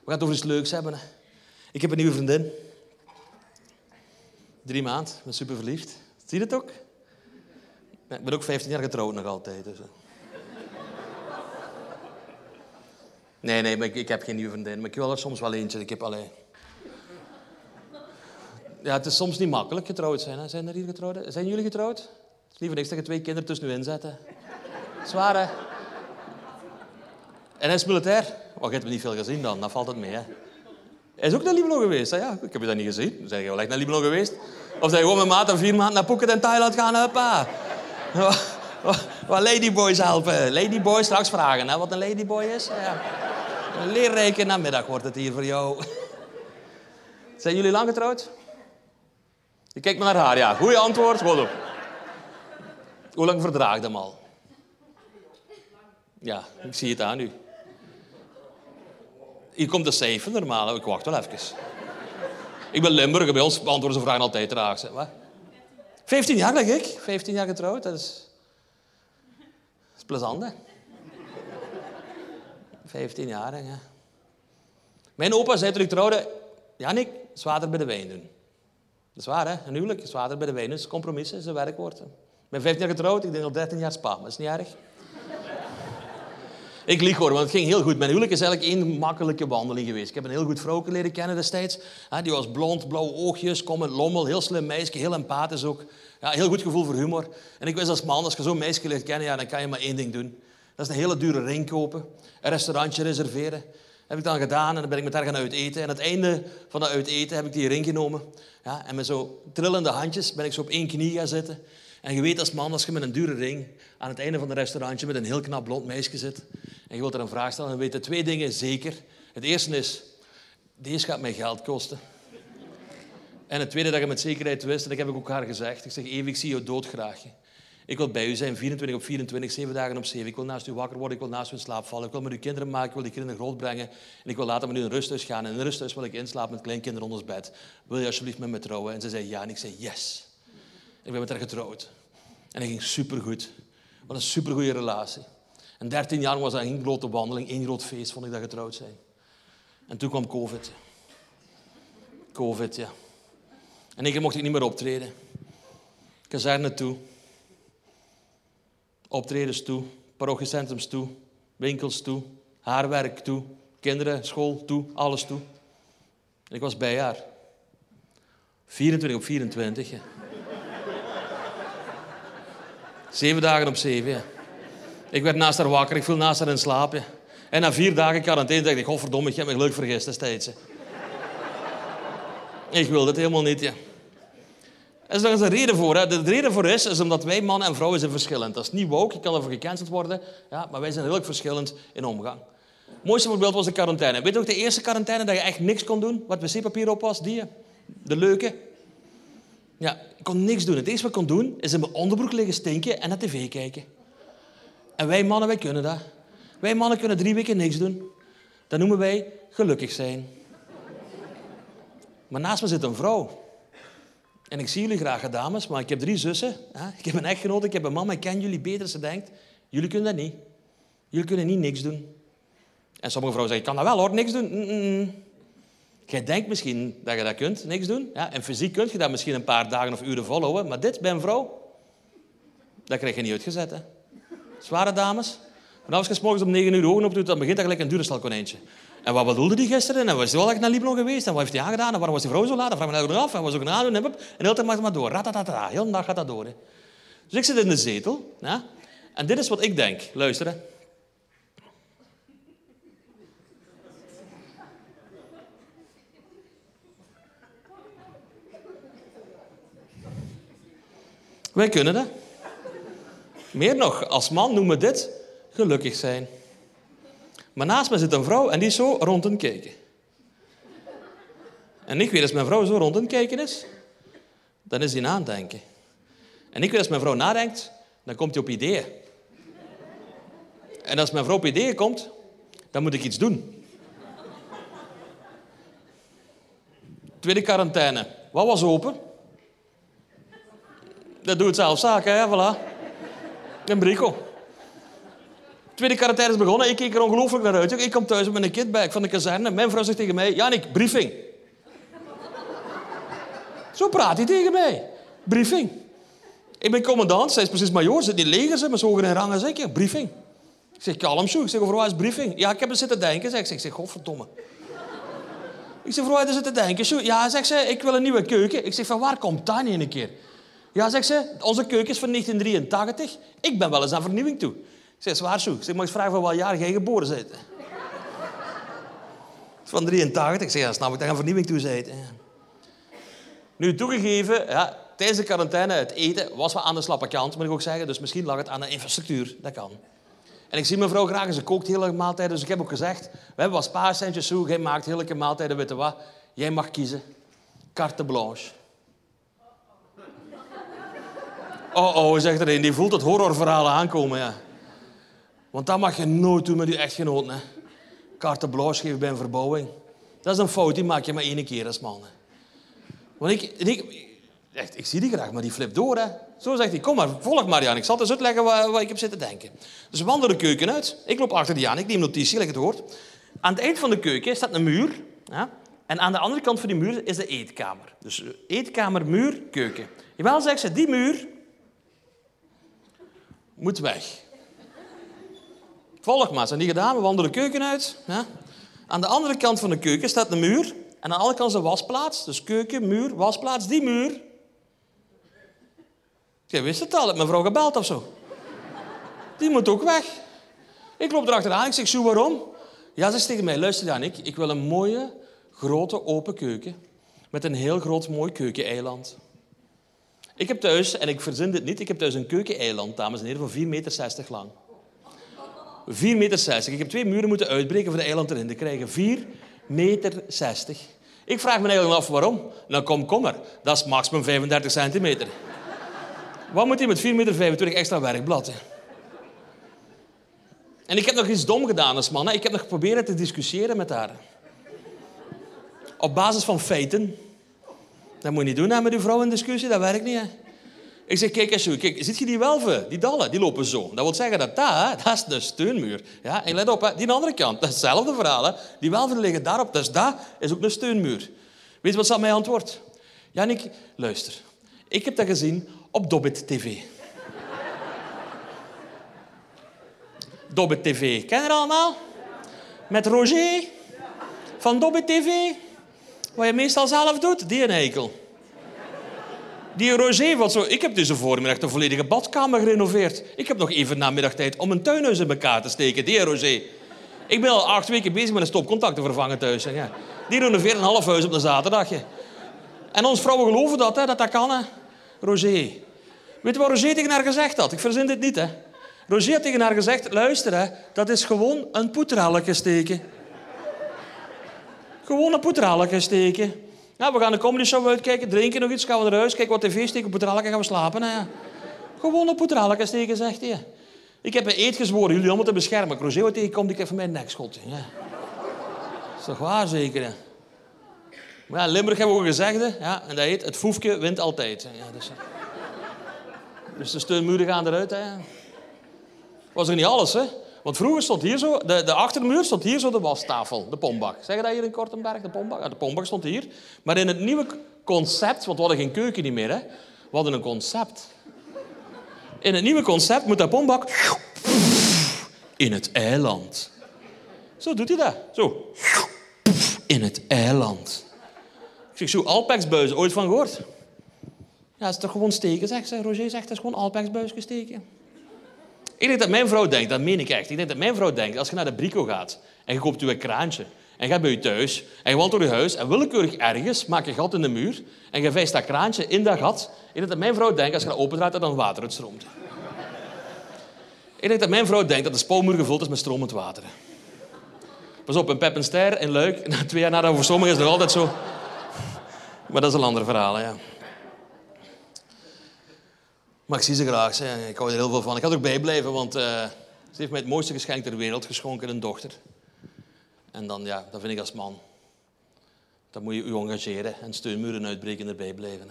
gaan het over iets leuks hebben. Hè. Ik heb een nieuwe vriendin. Drie maanden, ik ben super verliefd. Zie je het ook? ik ben ook 15 jaar getrouwd nog altijd. Dus. Nee, nee, ik, ik, heb geen nieuwe vriendin. Maar ik wil er soms wel eentje. Ik heb alleen ja, het is soms niet makkelijk getrouwd zijn. Zijn er hier getrouwd? Zijn jullie getrouwd? Het is liever niks dat je twee kinderen tussenuit zetten. Zwaar, hè? En hij is militair. Oh, je hebt me niet veel gezien dan, dan valt het mee. Hè? Hij is ook naar Libanon geweest. Ja, ik heb je dat niet gezien. Zijn wel echt naar Libanon geweest? Of zijn je gewoon met maat en vier maanden naar Phuket en Thailand gaan? Huppa. Wat ladyboys helpen. Ladyboys straks vragen hè, wat een ladyboy is. Ja. Leerrijke namiddag wordt het hier voor jou. Zijn jullie lang getrouwd? Je kijkt maar naar haar, ja. Goeie antwoord. Hoe lang verdraagt hem al? Ja, ik zie het aan u. Hier komt de cijfer normaal, ik wacht wel even. Ik ben Limburger, bij ons beantwoorden ze vragen altijd traag. Zeg. Wat? 15 jaar, leg ik. 15 jaar getrouwd, dat is... Dat is plezant, hè? 15 jaar, hè. Mijn opa zei toen ik trouwde... Janik, zwaarder bij de wijn doen. Is waar, hè? Een huwelijk is zwaarder bij de. Dus compromissen is een werkwoord. Ik ben 15 jaar getrouwd, ik denk al 13 jaar spa. Maar dat is niet erg. Ik lieg hoor, want het ging heel goed. Mijn huwelijk is eigenlijk één makkelijke wandeling geweest. Ik heb een heel goed vrouw leren kennen destijds. Die was blond, blauwe oogjes, kom met lommel, heel slim meisje, heel empathisch ook. Ja, heel goed gevoel voor humor. En ik wist als man, als je zo'n meisje leert kennen, ja, dan kan je maar één ding doen. Dat is een hele dure ring kopen, een restaurantje reserveren. Heb ik dan gedaan en dan ben ik met haar gaan uiteten. En aan het einde van dat uiteten heb ik die ring genomen. Ja, en met zo trillende handjes ben ik zo op één knie gaan zitten. En je weet als man, als je met een dure ring aan het einde van een restaurantje met een heel knap blond meisje zit en je wilt er een vraag stellen, dan weet je twee dingen zeker. Het eerste is, deze gaat mij geld kosten. En het tweede dat je met zekerheid wist, en dat heb ik ook haar gezegd, ik zeg, Eve, ik zie jou doodgraag. Ik wil bij u zijn, 24 op 24, 7 dagen op 7. Ik wil naast u wakker worden, ik wil naast u in slaap vallen. Ik wil met uw kinderen maken, ik wil die kinderen grootbrengen. En ik wil later met u in een rusthuis gaan. En in een rusthuis wil ik inslapen met kleinkinderen onder ons bed. Wil je alsjeblieft met me trouwen? En ze zei ja. En ik zei yes. Ik ben met haar getrouwd. En dat ging supergoed. Wat een supergoeie relatie. En 13 jaar was dat één grote wandeling, één groot feest, vond ik dat getrouwd zijn. En toen kwam COVID. COVID, ja. En ik mocht ik niet meer optreden. Kazerne toe. Optredens toe. Parochiecentrums toe. Winkels toe. Haarwerk toe. Kinderen, school toe. Alles toe. Ik was bij haar. 24 op 24. Ja. Zeven dagen op zeven. Ik werd naast haar wakker, ik viel naast haar in slaap. En na vier dagen quarantaine dacht ik, godverdomme, ik heb me leuk vergist destijds. Ik wilde het helemaal niet, ja. Er is nog eens een reden voor. Hè. De reden voor is, is omdat wij mannen en vrouwen zijn verschillend. Dat is niet woke, je kan ervoor gecanceld worden. Ja, maar wij zijn heel erg verschillend in omgang. Het mooiste voorbeeld was de quarantaine. Weet je ook de eerste quarantaine dat je echt niks kon doen? Wat wc-papier op was? Die, de leuke. Ja, ik kon niks doen. Het enige wat ik kon doen, is in mijn onderbroek liggen stinken en naar tv kijken. En wij mannen, wij kunnen dat. Wij mannen kunnen drie weken niks doen. Dat noemen wij gelukkig zijn. Maar naast me zit een vrouw. En ik zie jullie graag, dames, maar ik heb drie zussen. Ik heb een echtgenoot, ik heb een man, ik ken jullie beter. Ze denkt, jullie kunnen dat niet. Jullie kunnen niet niks doen. En sommige vrouwen zeggen, ik kan dat wel hoor, niks doen. Jij denkt misschien dat je dat kunt, niks doen. Ja, en fysiek kun je dat misschien een paar dagen of uren volhouden. Maar dit bij een vrouw, dat krijg je niet uitgezet. Hè. Zware dames. En als je morgens om negen uur ogen opdoet, dan begint dat gelijk een duurstalkonijntje. En wat bedoelde die gisteren? En was hij wel echt naar Libanon geweest? En wat heeft hij aangedaan? En waarom was die vrouw zo laat? En vraag me nou af. En was ook een aandoen? En de hele tijd mag maar door. Ratatatata. Heel de dag gaat dat door. Hè. Dus ik zit in de zetel. En dit is wat ik denk. Luisteren. Wij kunnen dat. Meer nog, als man noemen we dit gelukkig zijn. Maar naast me zit een vrouw en die is zo rond een kijken. En ik weet als mijn vrouw zo rond een kijken is, dan is hij aan het denken. En ik weet als mijn vrouw nadenkt, dan komt hij op ideeën. En als mijn vrouw op ideeën komt, dan moet ik iets doen. Tweede quarantaine. Wat was open? Dat doet zelf zaken, hè? Voilà. Een brico. Tweede quarantaine is begonnen. Ik keek er ongelooflijk naar uit. Ik kom thuis met een kitbag van de kazerne. Mijn vrouw zegt tegen mij... Janik, briefing. Zo praat hij tegen mij. Briefing. Ik ben commandant. Zij is precies major. Zit in leger. Ze met zo'n in rang als ik. Briefing. Ik zeg, kalm, zo. Ik zeg, over wat is briefing? Ja, ik heb er zitten denken. Zeg. Ik zeg, godverdomme. Ik zeg, voor wat is zitten denken? Zo. Ja, zegt ze, ik wil een nieuwe keuken. Ik zeg, van waar komt dat niet een keer? Ja, zegt ze, onze keuken is van 1983. Ik ben wel eens aan vernieuwing toe. Zeg, zwaar zo. Ik zeg, mag ik vragen van wat jaar jij geboren bent? Van 83. Ik zeg, ja, snap ik dat aan vernieuwing toe bent. Nu, toegegeven, ja, tijdens de quarantaine, het eten was wel aan de slappe kant, moet ik ook zeggen. Dus misschien lag het aan de infrastructuur. Dat kan. En ik zie mijn vrouw graag en ze kookt hele maaltijden. Dus ik heb ook gezegd, we hebben wat spaarcentjes zo. Jij maakt heerlijke maaltijden, weet wat? Jij mag kiezen. Carte blanche. Oh, oh, zegt er een. Die voelt het horrorverhaal aankomen, ja. Want dat mag je nooit doen met je echtgenoot. Hè. Carte blanche geven bij een verbouwing. Dat is een fout, die maak je maar één keer als man. Want ik, ik, echt, ik zie die graag, maar die flipt door. Hè. Zo zegt hij, kom maar, volg maar Jan. Ik zal eens uitleggen wat, wat ik heb zitten denken. Dus we wandelen de keuken uit. Ik loop achter die Jan, ik neem notitie, like het hoort. Aan het eind van de keuken staat een muur. Ja? En aan de andere kant van die muur is de eetkamer. Dus eetkamer, muur, keuken. Jawel, zegt ze, die muur moet weg. Volg maar, zijn die gedaan. We wandelen de keuken uit. Aan de andere kant van de keuken staat een muur. En aan de andere kant is de wasplaats. Dus keuken, muur, wasplaats, die muur. Jij wist het al, heb mijn vrouw gebeld of zo. Die moet ook weg. Ik loop erachteraan, ik zeg, zo waarom? Ja, ze tegen mij, luister dan, ik, ik wil een mooie, grote, open keuken. Met een heel groot, mooi keukeneiland. Ik heb thuis, en ik verzin dit niet, ik heb thuis een keukeneiland, dames en heren, van 4,60 meter lang. 4,60 meter. Ik heb twee muren moeten uitbreken voor de eiland erin te krijgen. 4,60 meter. Ik vraag me eigenlijk af waarom. Nou, kom, kom maar. Dat is maximum 35 centimeter. Wat moet hij met 4,25 meter extra werkblad? En ik heb nog iets dom gedaan als man. Ik heb nog geprobeerd te discussiëren met haar. Op basis van feiten. Dat moet je niet doen hè, met uw vrouw in discussie, dat werkt niet. Hè. Ik zeg, kijk eens zo, kijk, je die welven, die dallen, die lopen zo. Dat wil zeggen dat dat, dat is de steunmuur. Ja, en let op, hè, die andere kant, dat is hetzelfde verhaal. Hè. Die welven liggen daarop, dus dat is ook een steunmuur. Weet je wat ze mijn antwoord? Janik, luister. Ik heb dat gezien op Dobbit TV. Dobbit TV, ken je allemaal? Met Roger van Dobbit TV. Wat je meestal zelf doet, die een eikel. Die Roger, wat zo... Ik heb deze voormiddag de volledige badkamer gerenoveerd. Ik heb nog even namiddag tijd om een tuinhuis in elkaar te steken. Die Roger. Ik ben al acht weken bezig met een stopcontact te vervangen thuis. Ja. Die renoveert een half huis op een zaterdagje. En ons vrouwen geloven dat, hè, dat dat kan. Hè. Roger. Weet je wat Roger tegen haar gezegd had? Ik verzin dit niet, hè. Roger had tegen haar gezegd, luister, hè, dat is gewoon een poeterhalletje steken. Gewoon een poeterhalletje steken. Ja, we gaan de comedy show uitkijken, drinken nog iets, gaan we naar huis, kijken wat tv steken, poeterhalletje gaan we slapen. Hè. Gewoon een poeterhalletje steken, zegt hij. Ik heb een eet gezworen jullie allemaal te beschermen. Roger wat tegenkomt, ik even mijn nek schotten. Ja. Dat is toch waar, zeker? Maar ja, Limburg hebben we ook gezegd, ja, en dat heet het foefje wint altijd. Ja, dus, dus de steunmuren gaan eruit. Hè. Was er niet alles, hè? Want vroeger stond hier zo, de, de achtermuur stond hier zo de wastafel, de pombak. Zeg dat hier in Kortenberg, de pombak? De pombak stond hier. Maar in het nieuwe concept, want we hadden geen keuken niet meer, hè? we hadden een concept. In het nieuwe concept moet dat pombak in het eiland. Zo doet hij dat. Zo. In het eiland. Ik zeg zo, Alpexbuizen, ooit van gehoord? Ja, dat is toch gewoon steken, zegt ze. Roger zegt, dat is gewoon Alpexbuisje steken. Ik denk dat mijn vrouw denkt, dat meen ik echt. Ik denk dat mijn vrouw denkt, als je naar de brico gaat en je koopt je kraantje en je bij je thuis en je wandelt door je huis en willekeurig ergens maak je een gat in de muur en je vijst dat kraantje in dat gat. Ik denk dat mijn vrouw denkt, als je dat opendraait, dat dan water uitstroomt. Ik denk dat mijn vrouw denkt dat de spouwmuur gevuld is met stromend water. Pas op, een Peppenster in Luik, na twee jaar na de overstroming is het nog altijd zo. Maar dat is een ander verhaal, ja. Maar ik zie ze graag. Ik hou er heel veel van. Ik er ook bijblijven, want uh, ze heeft mij het mooiste geschenk ter wereld geschonken, een dochter. En dan, ja, dat vind ik als man. Dan moet je je engageren en steunmuren uitbreken en erbij blijven.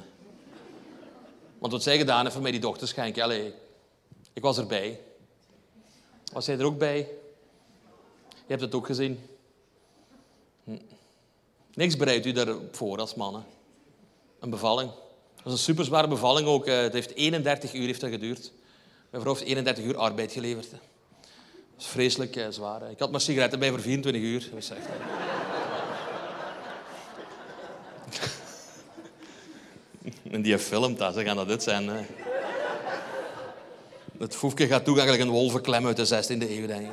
Want wat zij gedaan heeft voor mij die dochter schenken, allee, ik was erbij. Was jij er ook bij? Je hebt het ook gezien. Hm. Niks bereidt u daarvoor voor als mannen. Een bevalling. Was een super zware bevalling ook. Eh, het heeft 31 uur heeft dat geduurd. Mijn vrouw heeft 31 uur arbeid geleverd. Dat was vreselijk eh, zwaar. Ik had maar sigaretten bij voor 24 uur. Dat echt... en die filmt dat, ze gaan dat dit zijn. Het foefje gaat toe eigenlijk een wolvenklem uit de 16e eeuw, denk.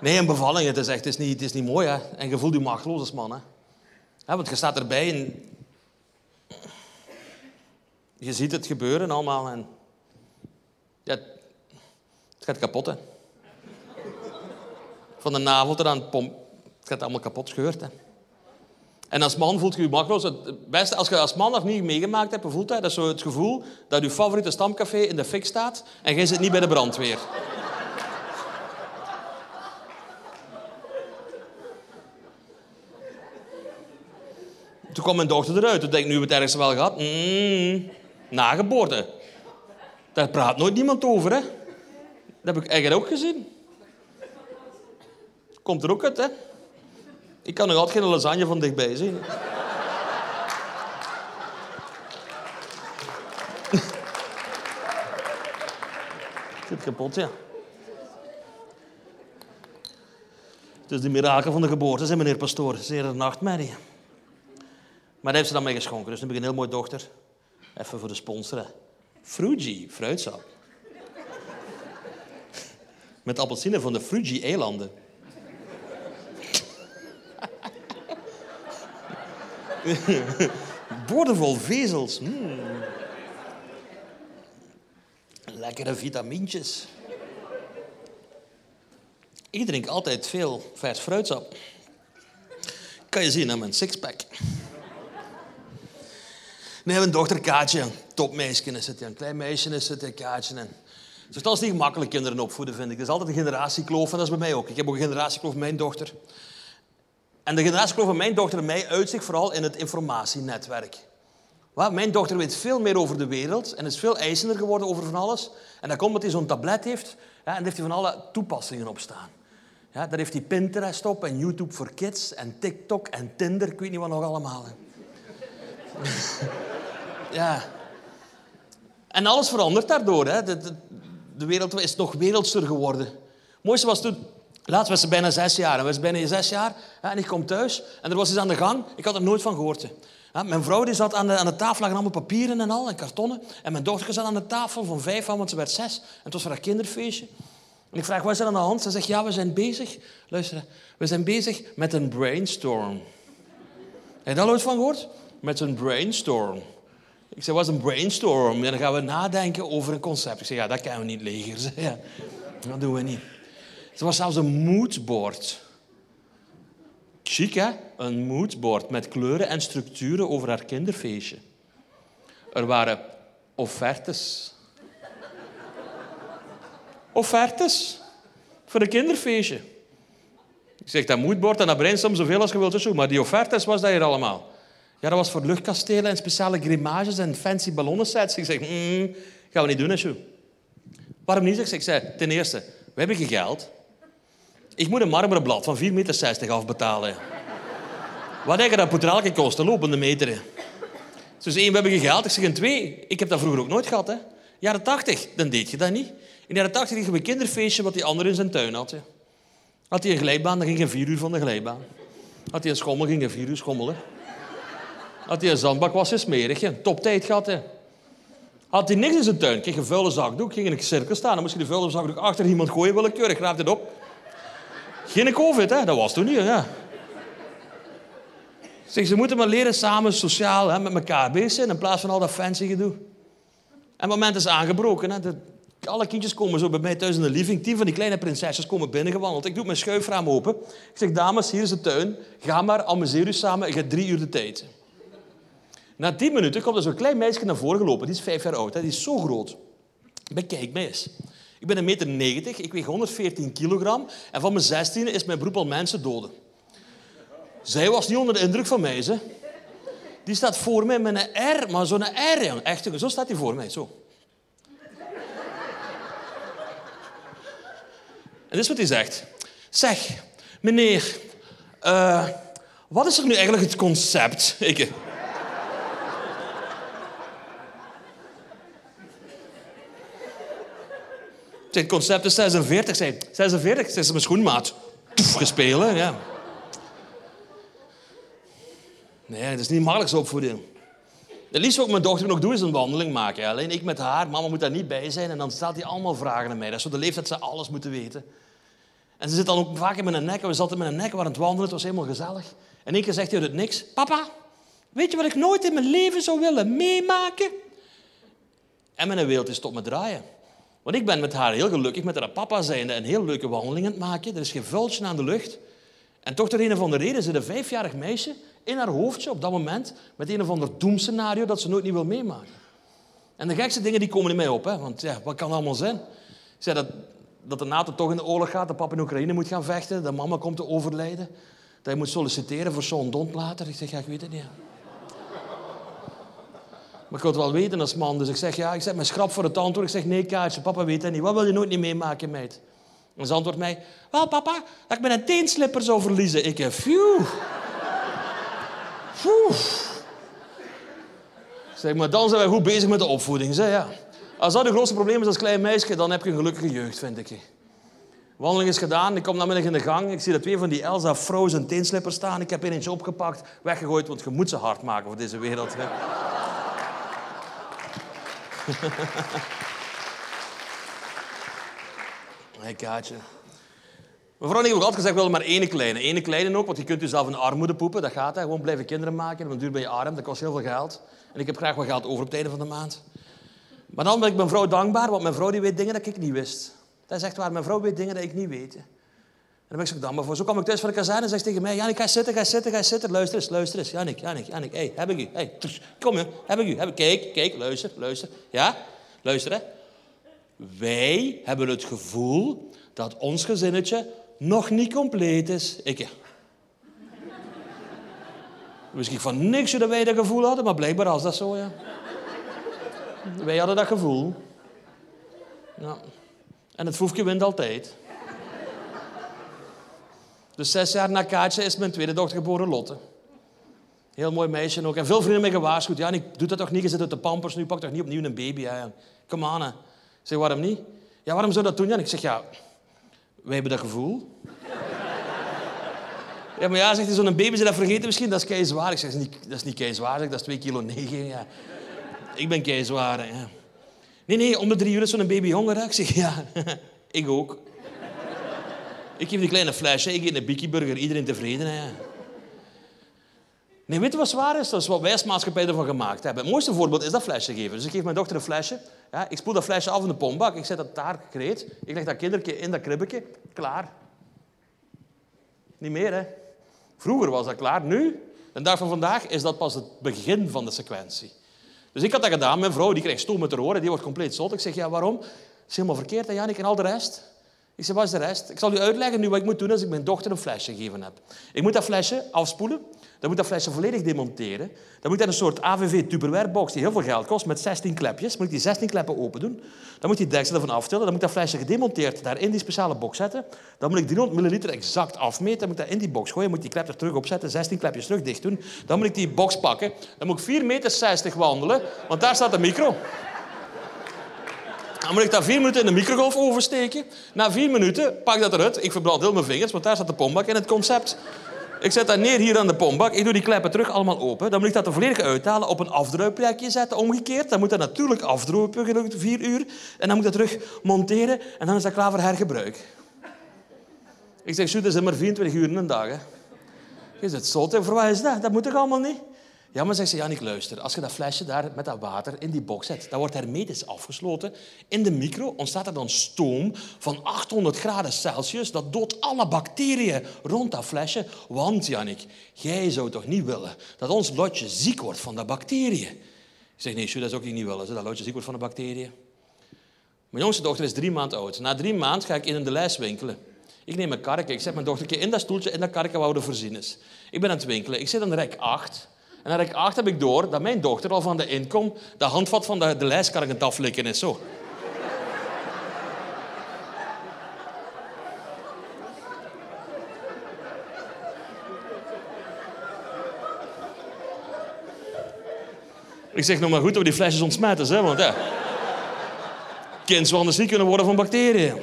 Nee, een bevalling, het is echt, het is niet, het is niet mooi. Hè? En je voelt je machteloos man. Hè? Want je staat erbij en... Je ziet het gebeuren allemaal en... Ja, het gaat kapot, hè. Van de navel tot aan het pomp. Het gaat allemaal kapot, scheurt, hè. En als man voelt je je machteloos. Het beste, als je als man nog niet meegemaakt hebt, voelt hij dat zo het gevoel dat je favoriete stamcafé in de fik staat en jij zit niet bij de brandweer. Toen kwam mijn dochter eruit. Toen denk ik, nu hebben we het ergste wel gehad. Mm, nageboorte. Daar praat nooit niemand over, hè. Dat heb ik eigenlijk ook gezien. Komt er ook uit, hè. Ik kan nog altijd geen lasagne van dichtbij zien. Zit kapot, ja. Is de mirakel van de geboorte, zei meneer Pastoor. Zeer een nachtmerrie. Maar daar heeft ze dan mee geschonken. Dus nu heb ik een heel mooie dochter. Even voor de sponsoren. Fruji, fruitsap. Met appelsine van de Fruji-eilanden. Boordevol vezels. Mm. Lekkere vitamintjes. Ik drink altijd veel vers fruitsap. Kan je zien aan mijn sixpack. Nee, mijn dochter Kaatje, topmeisje is het. Een klein meisje is het, Kaatje. En dat is niet gemakkelijk kinderen opvoeden, vind ik. Er is altijd een generatiekloof en dat is bij mij ook. Ik heb ook een generatiekloof met mijn dochter. En de generatiekloof van mijn dochter en mij uit zich vooral in het informatienetwerk. Mijn dochter weet veel meer over de wereld en is veel eisender geworden over van alles. En dat komt omdat hij zo'n tablet heeft ja, en heeft hij van alle toepassingen op staan. Ja, daar heeft hij Pinterest op en YouTube voor kids en TikTok en Tinder. Ik weet niet wat nog allemaal. ja. En alles verandert daardoor. Hè. De, de, de, wereld is nog wereldster geworden. Het mooiste was toen... Laatst was ze bijna zes jaar. En was bijna zes jaar. en ik kom thuis. En er was iets aan de gang. Ik had er nooit van gehoord. Mijn vrouw die zat aan de, aan de tafel, lagen allemaal papieren en al, en kartonnen. En mijn dochter zat aan de tafel van vijf aan, want ze werd zes. En het was voor haar kinderfeestje. En ik vraag, wat is er aan de hand? Ze zegt, ja, we zijn bezig. Luister, we zijn bezig met een brainstorm. Heb je daar ooit van gehoord? Met een brainstorm. Ik zeg, wat is een brainstorm? En dan gaan we nadenken over een concept. Ik zeg, ja, dat kunnen we niet leger. Ja, dat doen we niet. Het was zelfs een moodboard. Chic, hè? Een moodboard met kleuren en structuren over haar kinderfeestje. Er waren offertes. Offertes voor een kinderfeestje. Ik zeg, dat moodboard en dat brainstorm zoveel als je wilt. Maar die offertes was dat hier allemaal. Ja, dat was voor luchtkastelen en speciale grimages en fancy ballonnensets. Ik zeg, mm, gaan we niet doen, hè, Waarom niet? Ik zei, ten eerste, we hebben geen geld. Ik moet een marmeren blad van 4,60 meter afbetalen. Wat denk je dat elke kosten? Lopende meter. Dus één, we hebben geen geld. Ik zeg, en twee, ik heb dat vroeger ook nooit gehad. Hè. Jaren 80, dan deed je dat niet. In de jaren 80 ging je een kinderfeestje wat die ander in zijn tuin had. Had hij een glijbaan, dan ging je vier uur van de glijbaan. Had hij een schommel, ging je vier uur schommelen. Hij een zandbak, was smerig. Hè. Toptijd gehad. Hè. Had hij niks in zijn tuin, kreeg een vuile zakdoek, ging in een cirkel staan. Dan moest hij de vuile zakdoek achter iemand gooien, willekeurig, graaf het op. Geen covid, hè? dat was toen niet. Ja. Zeg, ze moeten maar leren samen sociaal hè, met elkaar bezig zijn in plaats van al dat fancy gedoe. En het moment is aangebroken. Hè. alle kindjes komen zo bij mij thuis in de living. Tien van die kleine prinsesjes komen binnengewandeld. Ik doe mijn schuifraam open. Ik zeg, dames, hier is de tuin. Ga maar, amuseer u samen. Ik heb drie uur de tijd. Na tien minuten komt er zo'n klein meisje naar voren gelopen. Die is vijf jaar oud. Hè. Die is zo groot. Bekijk mij eens. Ik ben een meter 90, ik weeg 114 kilogram en van mijn 16 is mijn beroep al mensen doden. Zij was niet onder de indruk van mij. Ze. Die staat voor mij met een R, maar zo'n R. Echt, zo staat hij voor mij, zo. En dit is wat hij zegt. Zeg, meneer, uh, wat is er nu eigenlijk het concept? Ik, Het concept is 46. Zei, 46, zei ze mijn schoenmaat. Toef, gespeeld, ja. Nee, het is niet makkelijk zo opvoeden. Het liefst wat mijn dochter nog doe, is een wandeling maken. Alleen ik met haar, mama moet daar niet bij zijn. En dan stelt hij allemaal vragen aan mij. Dat is zo de leeftijd dat ze alles moeten weten. En ze zit dan ook vaak in mijn nek. We zaten in mijn nek, we waren het wandelen. Het was helemaal gezellig. En één keer zegt hij uit het niks. Papa, weet je wat ik nooit in mijn leven zou willen meemaken? En mijn wereld is tot me draaien. Want ik ben met haar heel gelukkig, met haar papa zijnde, een heel leuke wandeling aan het maken. Er is geen vuiltje aan de lucht. En toch door een of andere reden zit een vijfjarig meisje in haar hoofdje op dat moment met een of ander doemscenario dat ze nooit niet wil meemaken. En de gekste dingen die komen in mij op, hè? want ja, wat kan allemaal zijn? Ik zei dat, dat de NATO toch in de oorlog gaat, dat papa in Oekraïne moet gaan vechten, dat mama komt te overlijden, dat je moet solliciteren voor zo'n dond. Ik zeg, ja, ik weet het niet. Maar ik wil het wel weten als man. Dus ik zeg, ja, ik zet mijn schrap voor het antwoord. Ik zeg, nee, Kaatje, papa weet dat niet. Wat wil je nooit niet meemaken, meid? En ze antwoordt mij, wel papa, dat ik mijn teenslipper zou verliezen. Ik heb, phew. Phew. Zeg, maar dan zijn wij goed bezig met de opvoeding. Zeg, ja. Als dat het grootste probleem is als klein meisje, dan heb je een gelukkige jeugd, vind ik. Wandeling is gedaan, ik kom namiddag in de gang. Ik zie dat twee van die Elsa Frozen teenslippers staan. Ik heb er eentje opgepakt, weggegooid, want je moet ze hard maken voor deze wereld. Hè. hey, Kaatje. Mevrouw en ik hebben altijd gezegd, wel maar één kleine. Eén kleine ook, want je kunt jezelf in armoede poepen. Dat gaat, hè. gewoon blijven kinderen maken. Want duur ben je arm, dat kost heel veel geld. En ik heb graag wat geld over op het einde van de maand. Maar dan ben ik mijn vrouw dankbaar, want mijn vrouw die weet dingen dat ik niet wist. Dat is echt waar, mijn vrouw weet dingen dat ik niet weet. Daar ben ik zo dankbaar voor. Zo kom ik thuis van de kazerne en zegt tegen mij... Janik, ga zitten, ga zitten, ga zitten. Luister eens, luister eens. Janik, Janik, Janik. Hey, heb ik u? Hey, kom je, heb ik u? Heb. Kijk, kijk, luister, luister. Ja? Luister, hè. Wij hebben het gevoel dat ons gezinnetje nog niet compleet is. Ik, Wist ik van niks dat wij dat gevoel hadden, maar blijkbaar was dat zo, ja. Wij hadden dat gevoel. Ja. En het voefje wint altijd. Dus zes jaar na Kaatje is mijn tweede dochter geboren, Lotte. Heel mooi meisje ook. En veel vrienden mij gewaarschuwd. Ja, ik doe dat toch niet? Je zit uit de pampers nu. Pak toch niet opnieuw een baby? Kom aan. Hè. Ik zeg, waarom niet? Ja, waarom zou dat doen? Ja, ik zeg, ja, wij hebben dat gevoel. Ja, maar ja, zegt hij, zo'n baby, ze dat vergeten misschien, dat is kei zwaar. Ik zeg, dat is niet, kei zwaar, dat is 2 kilo 9. Ja. Ik ben kei zwaar. Nee, nee, om de drie uur is zo'n baby honger. Ik zeg, ja, ik ook. Ik geef die kleine flesje, ik eet een Bikkie Burger, iedereen tevreden. Hè. Nee, weet je wat zwaar is? Dat is wat wij als maatschappij ervan gemaakt hebben. Het mooiste voorbeeld is dat flesje geven. Dus ik geef mijn dochter een flesje. Ja, ik spoel dat flesje af in de pombak. Ik zet dat daar gereed. Ik leg dat kindertje in dat kribbetje. Klaar. Niet meer, hè. Vroeger was dat klaar. Nu, de dag van vandaag, is dat pas het begin van de sequentie. Dus ik had dat gedaan. Mijn vrouw die krijgt stoom met haar oren. Die wordt compleet zot. Ik zeg, ja, waarom? Is helemaal verkeerd, hè, Janik? En al de rest? Ik zeg, wat is de rest? Ik zal u uitleggen nu wat ik moet doen als ik mijn dochter een flesje gegeven heb. Ik moet dat flesje afspoelen. Dan moet dat flesje volledig demonteren. Dan moet ik een soort AVV Tupperware box die heel veel geld kost, met 16 klepjes. moet ik die 16 kleppen open doen. Dan moet die deksel ervan aftillen. Dan moet dat flesje gedemonteerd daar in die speciale box zetten. Dan moet ik 300 milliliter exact afmeten. Dan moet ik dat in die box gooien. moet die klep er terug opzetten. 16 klepjes terug dicht doen. Dan moet ik die box pakken. Dan moet ik 4,60 meter wandelen, want daar staat de micro. Dan moet ik daar vier minuten in de microgolf oversteken. Na vier minuten pak dat eruit. Ik verbrand heel mijn vingers, want daar staat de pombak in het concept. Ik zet dat neer hier aan de pombak. Ik doe die kleppen terug allemaal open. Dan moet ik dat er volledig uithalen, op een afdruipplekje zetten, omgekeerd. Dan moet dat natuurlijk afdropen, vier uur. En dan moet ik dat terug monteren en dan is dat klaar voor hergebruik. Ik zeg, dat is maar 24 uur in een dag. Hè. Je zegt, zot, voor wat is dat? Dat moet toch allemaal niet? Ja, maar zegt ze, Janik, luister. Als je dat flesje daar met dat water in die box zet, dat wordt hermetisch afgesloten. In de micro ontstaat er dan stoom van 800 graden Celsius. Dat doodt alle bacteriën rond dat flesje. Want, Janik, jij zou toch niet willen dat ons lotje ziek wordt van de bacteriën? Ik zeg, nee, dat is ook niet willen, dat lotje ziek wordt van de bacteriën. Mijn jongste dochter is drie maanden oud. Na drie maanden ga ik in de lijst winkelen. Ik neem een karretje, ik zet mijn dochtertje in dat stoeltje in dat karretje waar we voorzien is. Ik ben aan het winkelen, ik zit aan rek 8. En dan acht heb ik door dat mijn dochter al van de inkom de handvat van de, de lijst kan aflikken is. Zo. Ik zeg nog maar goed dat we die flesjes ontsmetten, hè, want ja. Kind zal anders niet kunnen worden van bacteriën.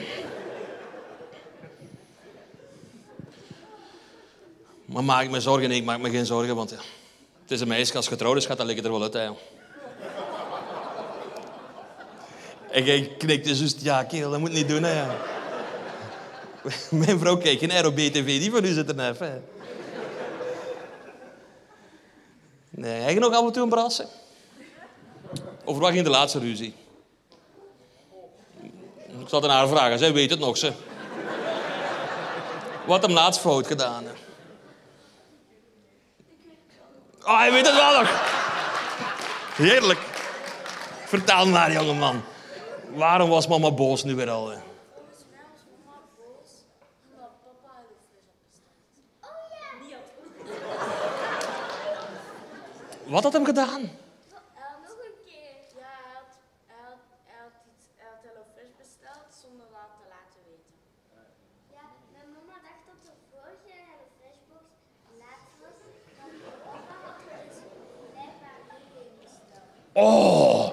Maar maak ik me zorgen? Ik maak me geen zorgen, want ja. Het is een meisje, als getrouwd is, gaat dat liggen er wel uit. En jij knikte dus, ja kerel, dat moet niet doen. Hè. Mijn vrouw kijkt geen ROB-TV, die van u zit er even. Nee, heb nog af en toe een brassen? Of wacht je de laatste ruzie? Ik zal het aan haar vragen, zij weet het nog. Ze. Wat hem laatst fout gedaan. Oh, hij weet het wel nog. Heerlijk. Vertel maar, jongeman. Waarom was mama boos nu weer al? Hè? Wat had hem gedaan? nog een zonder dat te laten weten. Ja, mijn mama dacht dat de vorige Hello Freshbox laat was, maar papa had er dus blijkbaar niet in besteld. Oh,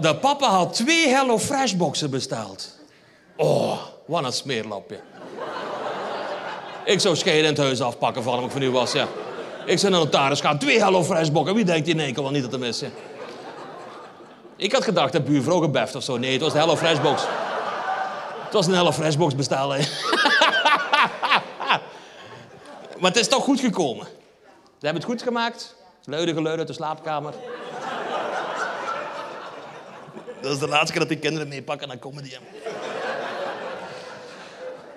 de papa had twee Hello Fresh boxen besteld. Oh, wat een smeerlapje. Ik zou scheiden in het huis afpakken van hem, ik van u was, ja. Ik zei naar de notaris, ga twee Hello Fresh boxen. Wie denkt in één keer wel niet dat te missen? Ik had gedacht dat buurvrouw gebeft of zo. Nee, het was de Hello Fresh box. Het was een Hello Fresh box bestellen. maar het is toch goed gekomen. Ze hebben het goed gemaakt. Luide geluiden uit de slaapkamer. Dat is de laatste keer dat die kinderen meepakken naar comedy.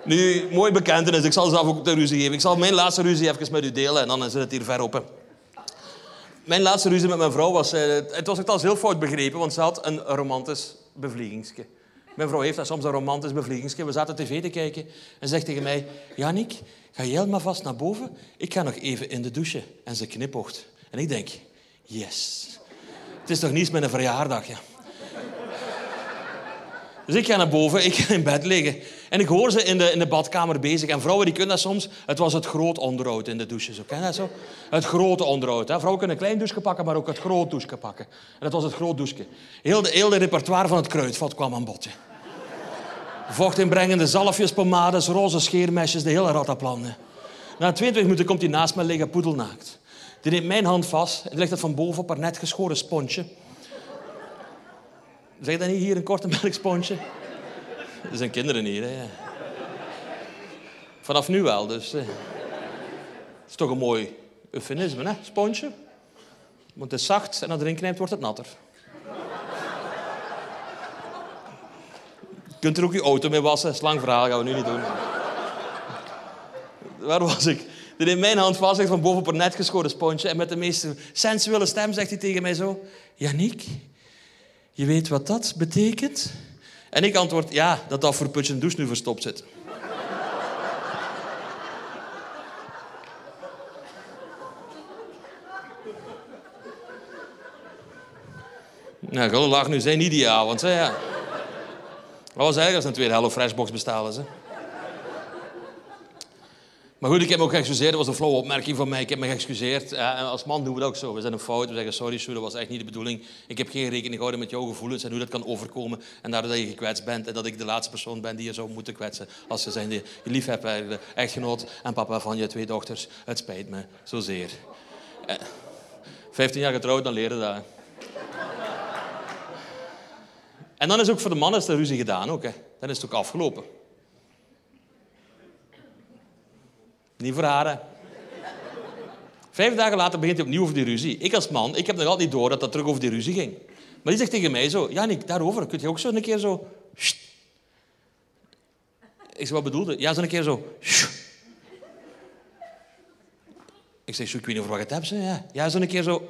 Nu, mooi bekentenis. Ik zal zelf ook de ruzie geven. Ik zal mijn laatste ruzie even met u delen en dan zit het hier ver op. Mijn laatste ruzie met mijn vrouw was... eh, het was echt heel fout begrepen, want ze had een romantisch bevliegingsje. Mijn vrouw heeft dat soms een romantisch bevliegingsje. We zaten tv te kijken en zegt tegen mij... Janik, ga jij maar vast naar boven? Ik ga nog even in de douche. En ze knipoogt. En ik denk... Yes. Het is toch niets met een verjaardag, ja. Dus ik ga naar boven, ik ga in bed liggen. En ik hoor ze in de, in de badkamer bezig. En vrouwen die kunnen dat soms. Het was het groot onderhoud in de douches. Ken je dat zo? Het grote onderhoud. Hè? Vrouwen kunnen een klein douche pakken, maar ook het groot douche pakken. En dat was het groot douche. Heel de, heel de repertoire van het kruidvat kwam aan bod. hè. Vocht inbrengende zalfjes, pomades, roze scheermesjes, de hele rattenplan. hè. Na 22 minuten komt hij naast me liggen, poedelnaakt. Die neemt mijn hand vast en legt het van boven op haar net geschoren sponsje. Zeg dat niet hier, een korte melksponsje? Er zijn kinderen hier, hè. Vanaf nu wel, dus... eh. Het is toch een mooi eufemisme, hè, sponsje? Want het is zacht en als erin knijpt, wordt het natter. Je kunt er ook je auto mee wassen. Slangverhaal gaan we nu niet doen. Waar was ik? Die in mijn hand vast, van boven op een net geschoren sponsje. En met de meest sensuele stem zegt hij tegen mij zo... Yannick, je weet wat dat betekent? En ik antwoord, ja, dat dat voor putje en douche nu verstopt zit. Nou, lag nu zijn niet die avond, hè, ja. Dat was als een tweede Hello Freshbox bestellen, ze. Maar goed, ik heb me ook geëxcuseerd. Dat was een flauwe opmerking van mij. Ik heb me geëxcuseerd. Als man doen we dat ook zo. We zijn een fout. We zeggen, sorry Sjoe, dat was echt niet de bedoeling. Ik heb geen rekening gehouden met jouw gevoelens en hoe dat kan overkomen. En daardoor dat je gekwetst bent en dat ik de laatste persoon ben die je zou moeten kwetsen. Als je zijn je liefhebber, echtgenoot en papa van je twee dochters. Het spijt me zozeer. Eh, 15 jaar getrouwd, dan leren dat. En dan is ook voor de mannen is de ruzie gedaan ook. Hè. Dan is het ook afgelopen. Niet voor. Vijf dagen later begint hij opnieuw over die ruzie. Ik als man, ik heb nog altijd niet door dat dat terug over die ruzie ging. Maar die zegt tegen mij zo... Janik, daarover, kun je ook zo een keer zo... Ik zeg, wat bedoelde? Ja, zo een keer zo... Ik zeg, "Sjoe, ik weet niet over wat je het hebt. Ja, ja zo een keer zo...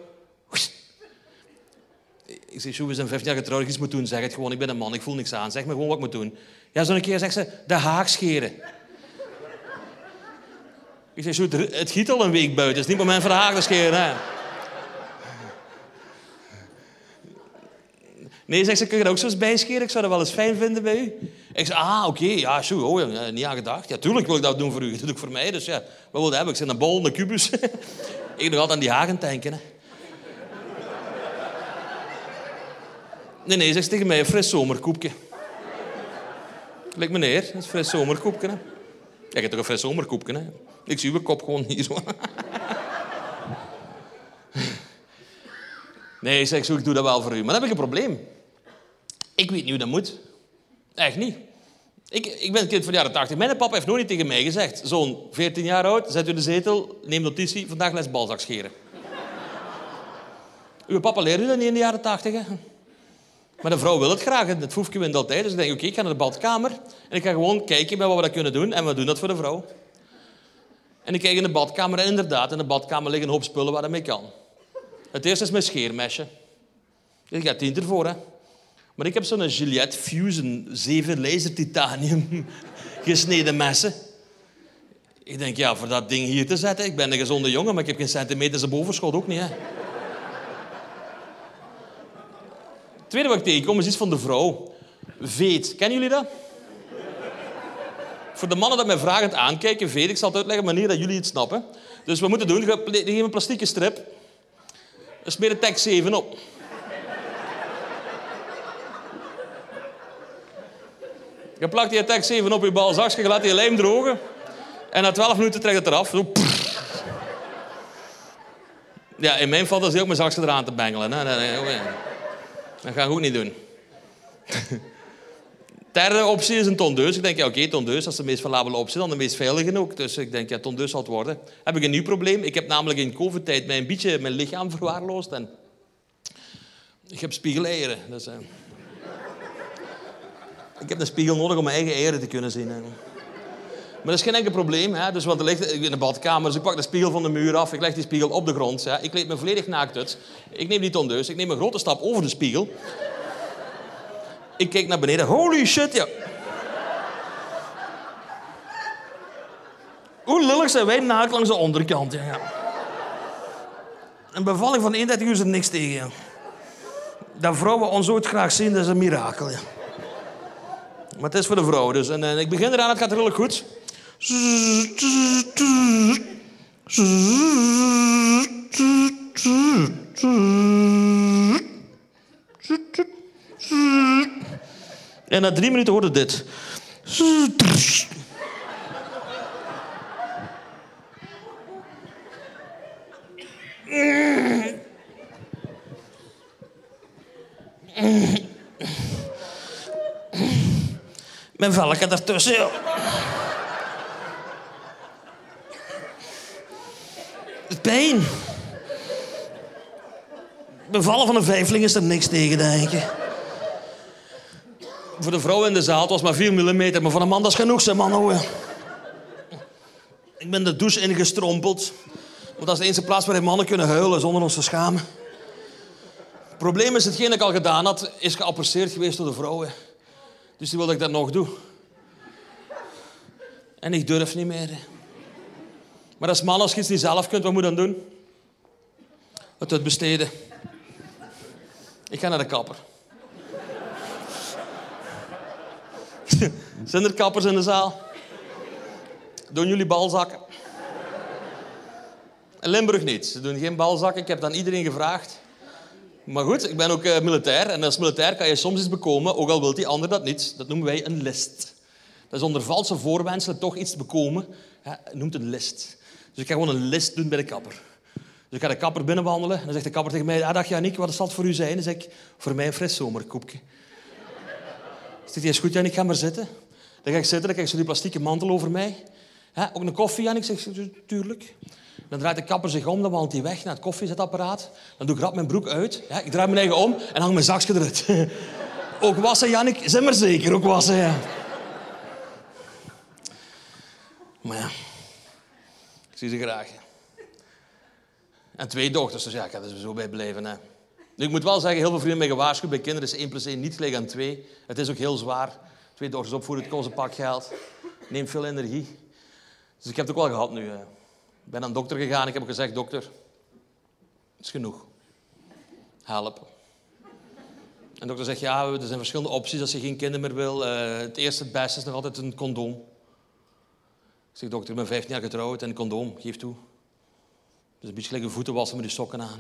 Ik zeg, "Sjoe, we zijn 15 jaar getrouwd, ik iets moet doen. Zeg het gewoon, ik ben een man, ik voel niks aan. Zeg me gewoon wat ik moet doen. Ja, zo een keer zegt ze, de haak scheren. Ik zeg, "Sjoe, het giet al een week buiten. Het is niet de haak te scheren. Nee, zegt ze, kun je er ook zo eens bijscheren? Ik zou dat wel eens fijn vinden bij u. Ik zeg, ah, oké, ja, sjoe, oh, ja, niet aan gedacht. Ja, tuurlijk wil ik dat doen voor u. Dat doe ik voor mij, dus ja. Wat wil hebben? Ik zit een bol, een kubus. ik nog altijd aan die hagen denken, hè. Nee, nee, zegt ze tegen mij, een fris zomerkoepje. Lijkt meneer, dat is een fris zomerkoepje. Je hebt toch een fris zomerkoepje, hè. Ik zie uw kop gewoon hier zo. Nee, zeg zo, ik doe dat wel voor u. Maar dan heb ik een probleem. Ik weet niet hoe dat moet. Echt niet. Ik, ik ben een kind van de jaren 80. Mijn papa heeft nooit tegen mij gezegd... Zoon, 14 jaar oud, zet u de zetel, neem notitie, vandaag les balzak scheren. Uw papa leerde dat niet in de jaren 80, hè? Maar de vrouw wil het graag. en Het foefje wint altijd. Dus ik denk, oké, ik ga naar de badkamer. En ik ga gewoon kijken bij wat we dat kunnen doen. En we doen dat voor de vrouw. En ik kijk in de badkamer. En inderdaad, in de badkamer liggen een hoop spullen waar dat mee kan. Het eerste is mijn scheermesje. Ik ga tien ervoor, hè. Maar ik heb zo'n Gillette Fusion 7 laser titanium gesneden messen. Ik denk, ja, voor dat ding hier te zetten. Ik ben een gezonde jongen, maar ik heb geen centimeter zijn bovenschot ook niet, hè. Het tweede wat ik tegenkom is iets van de vrouw. Veet. Kennen jullie dat? Voor de mannen dat mij vragend aankijken, veet. Ik zal het uitleggen een manier dat jullie het snappen. Dus we moeten doen, je geeft een plastieke strip. Smeer de tekst 7 op. Je plakt die tekst 7 op je balzakje, je laat die lijm drogen. En na 12 minuten trekt het eraf. Zo, ja, in mijn fantasie ook mijn zakje eraan te bengelen. Dat ga ik ook niet doen. Derde optie is een tondeus. Ik denk, ja, oké, tondeus, dat is de meest valabele optie, dan de meest veilige ook. Dus ik denk, ja, tondeus zal het worden. Heb ik een nieuw probleem. Ik heb namelijk in covid-tijd mijn beetje mijn lichaam verwaarloosd. En ik heb spiegeleieren. Dus, uh... ik heb een spiegel nodig om mijn eigen eieren te kunnen zien. Maar dat is geen enkel probleem. Hè. Dus wat ligt in de badkamer, dus ik pak de spiegel van de muur af, ik leg die spiegel op de grond. Hè. Ik kleed me volledig naakt uit. Ik neem die tondeus, ik neem een grote stap over de spiegel. Ik kijk naar beneden. Holy shit, ja. Hoe lullig zijn wij naakt langs de onderkant, ja. Een bevalling van 31 uur is er niks tegen. Dat vrouwen ons ooit graag zien, dat is een mirakel, ja. Maar het is voor de vrouw, dus. En, en ik begin eraan, het gaat redelijk goed. En na drie minuten hoorde dit. Mijn velken ertussen, pijn. Bevallen van een vijfling is er niks tegen, denk. Voor de vrouw in de zaal, het was maar 4 mm, maar voor een man dat is genoeg, zeg man. Oh, ik ben de douche ingestrompeld. Want dat is de enige plaats waar mannen kunnen huilen zonder ons te schamen. Het probleem is, hetgeen ik al gedaan had, is geapprecieerd geweest door de vrouwen. Dus die wil dat ik dat nog doe. En ik durf niet meer. Maar als man, als je het niet zelf kunt, wat moet je dan doen? Het uitbesteden. Ik ga naar de kapper. Zijn er kappers in de zaal? Doen jullie balzakken? Limburg niet. Ze doen geen balzakken. Ik heb dan iedereen gevraagd. Maar goed, ik ben ook uh, militair. En als militair kan je soms iets bekomen, ook al wil die ander dat niet. Dat noemen wij een list. Dat is onder valse voorwenselen toch iets bekomen. Ja, noemt een list. Dus ik ga gewoon een list doen bij de kapper. Dus ik ga de kapper binnenwandelen. En dan zegt de kapper tegen mij, ah, dag Janik, wat zal het voor u zijn? Dan zeg ik, voor mij een fris zomerkoekje. Zegt hij, is goed Janik, ga maar zitten. Dan ga ik zitten, dan krijg je die plastieke mantel over mij. ook een koffie, Janik? Zeg tuurlijk. Dan draait de kapper zich om, dan wandelt hij weg naar het koffiezetapparaat. Dan doe ik rap mijn broek uit. Ik draai mijn eigen om en hang mijn zakje eruit. ook wassen, Janik? Zijn maar zeker, ook wassen, ja. Maar ja, ik zie ze graag. En twee dochters, dus ja, ik ga er zo bij blijven. Hè. Nu, ik moet wel zeggen, heel veel vrienden hebben gewaarschuwd. Bij kinderen is 1 plus 1 niet gelijk aan 2. Het is ook heel zwaar. Twee dochters opvoeden, het kost een pak geld. Neemt veel energie. Dus ik heb het ook wel gehad nu. Ik ben naar een dokter gegaan. Ik heb gezegd, dokter, het is genoeg. Help. En de dokter zegt, ja, er zijn verschillende opties als je geen kinderen meer wil. Uh, het eerste, het beste is nog altijd een condoom. Ik zeg, dokter, ik ben 15 jaar getrouwd en een condoom, geef toe. Dus een beetje gelijk voeten wassen met die sokken aan.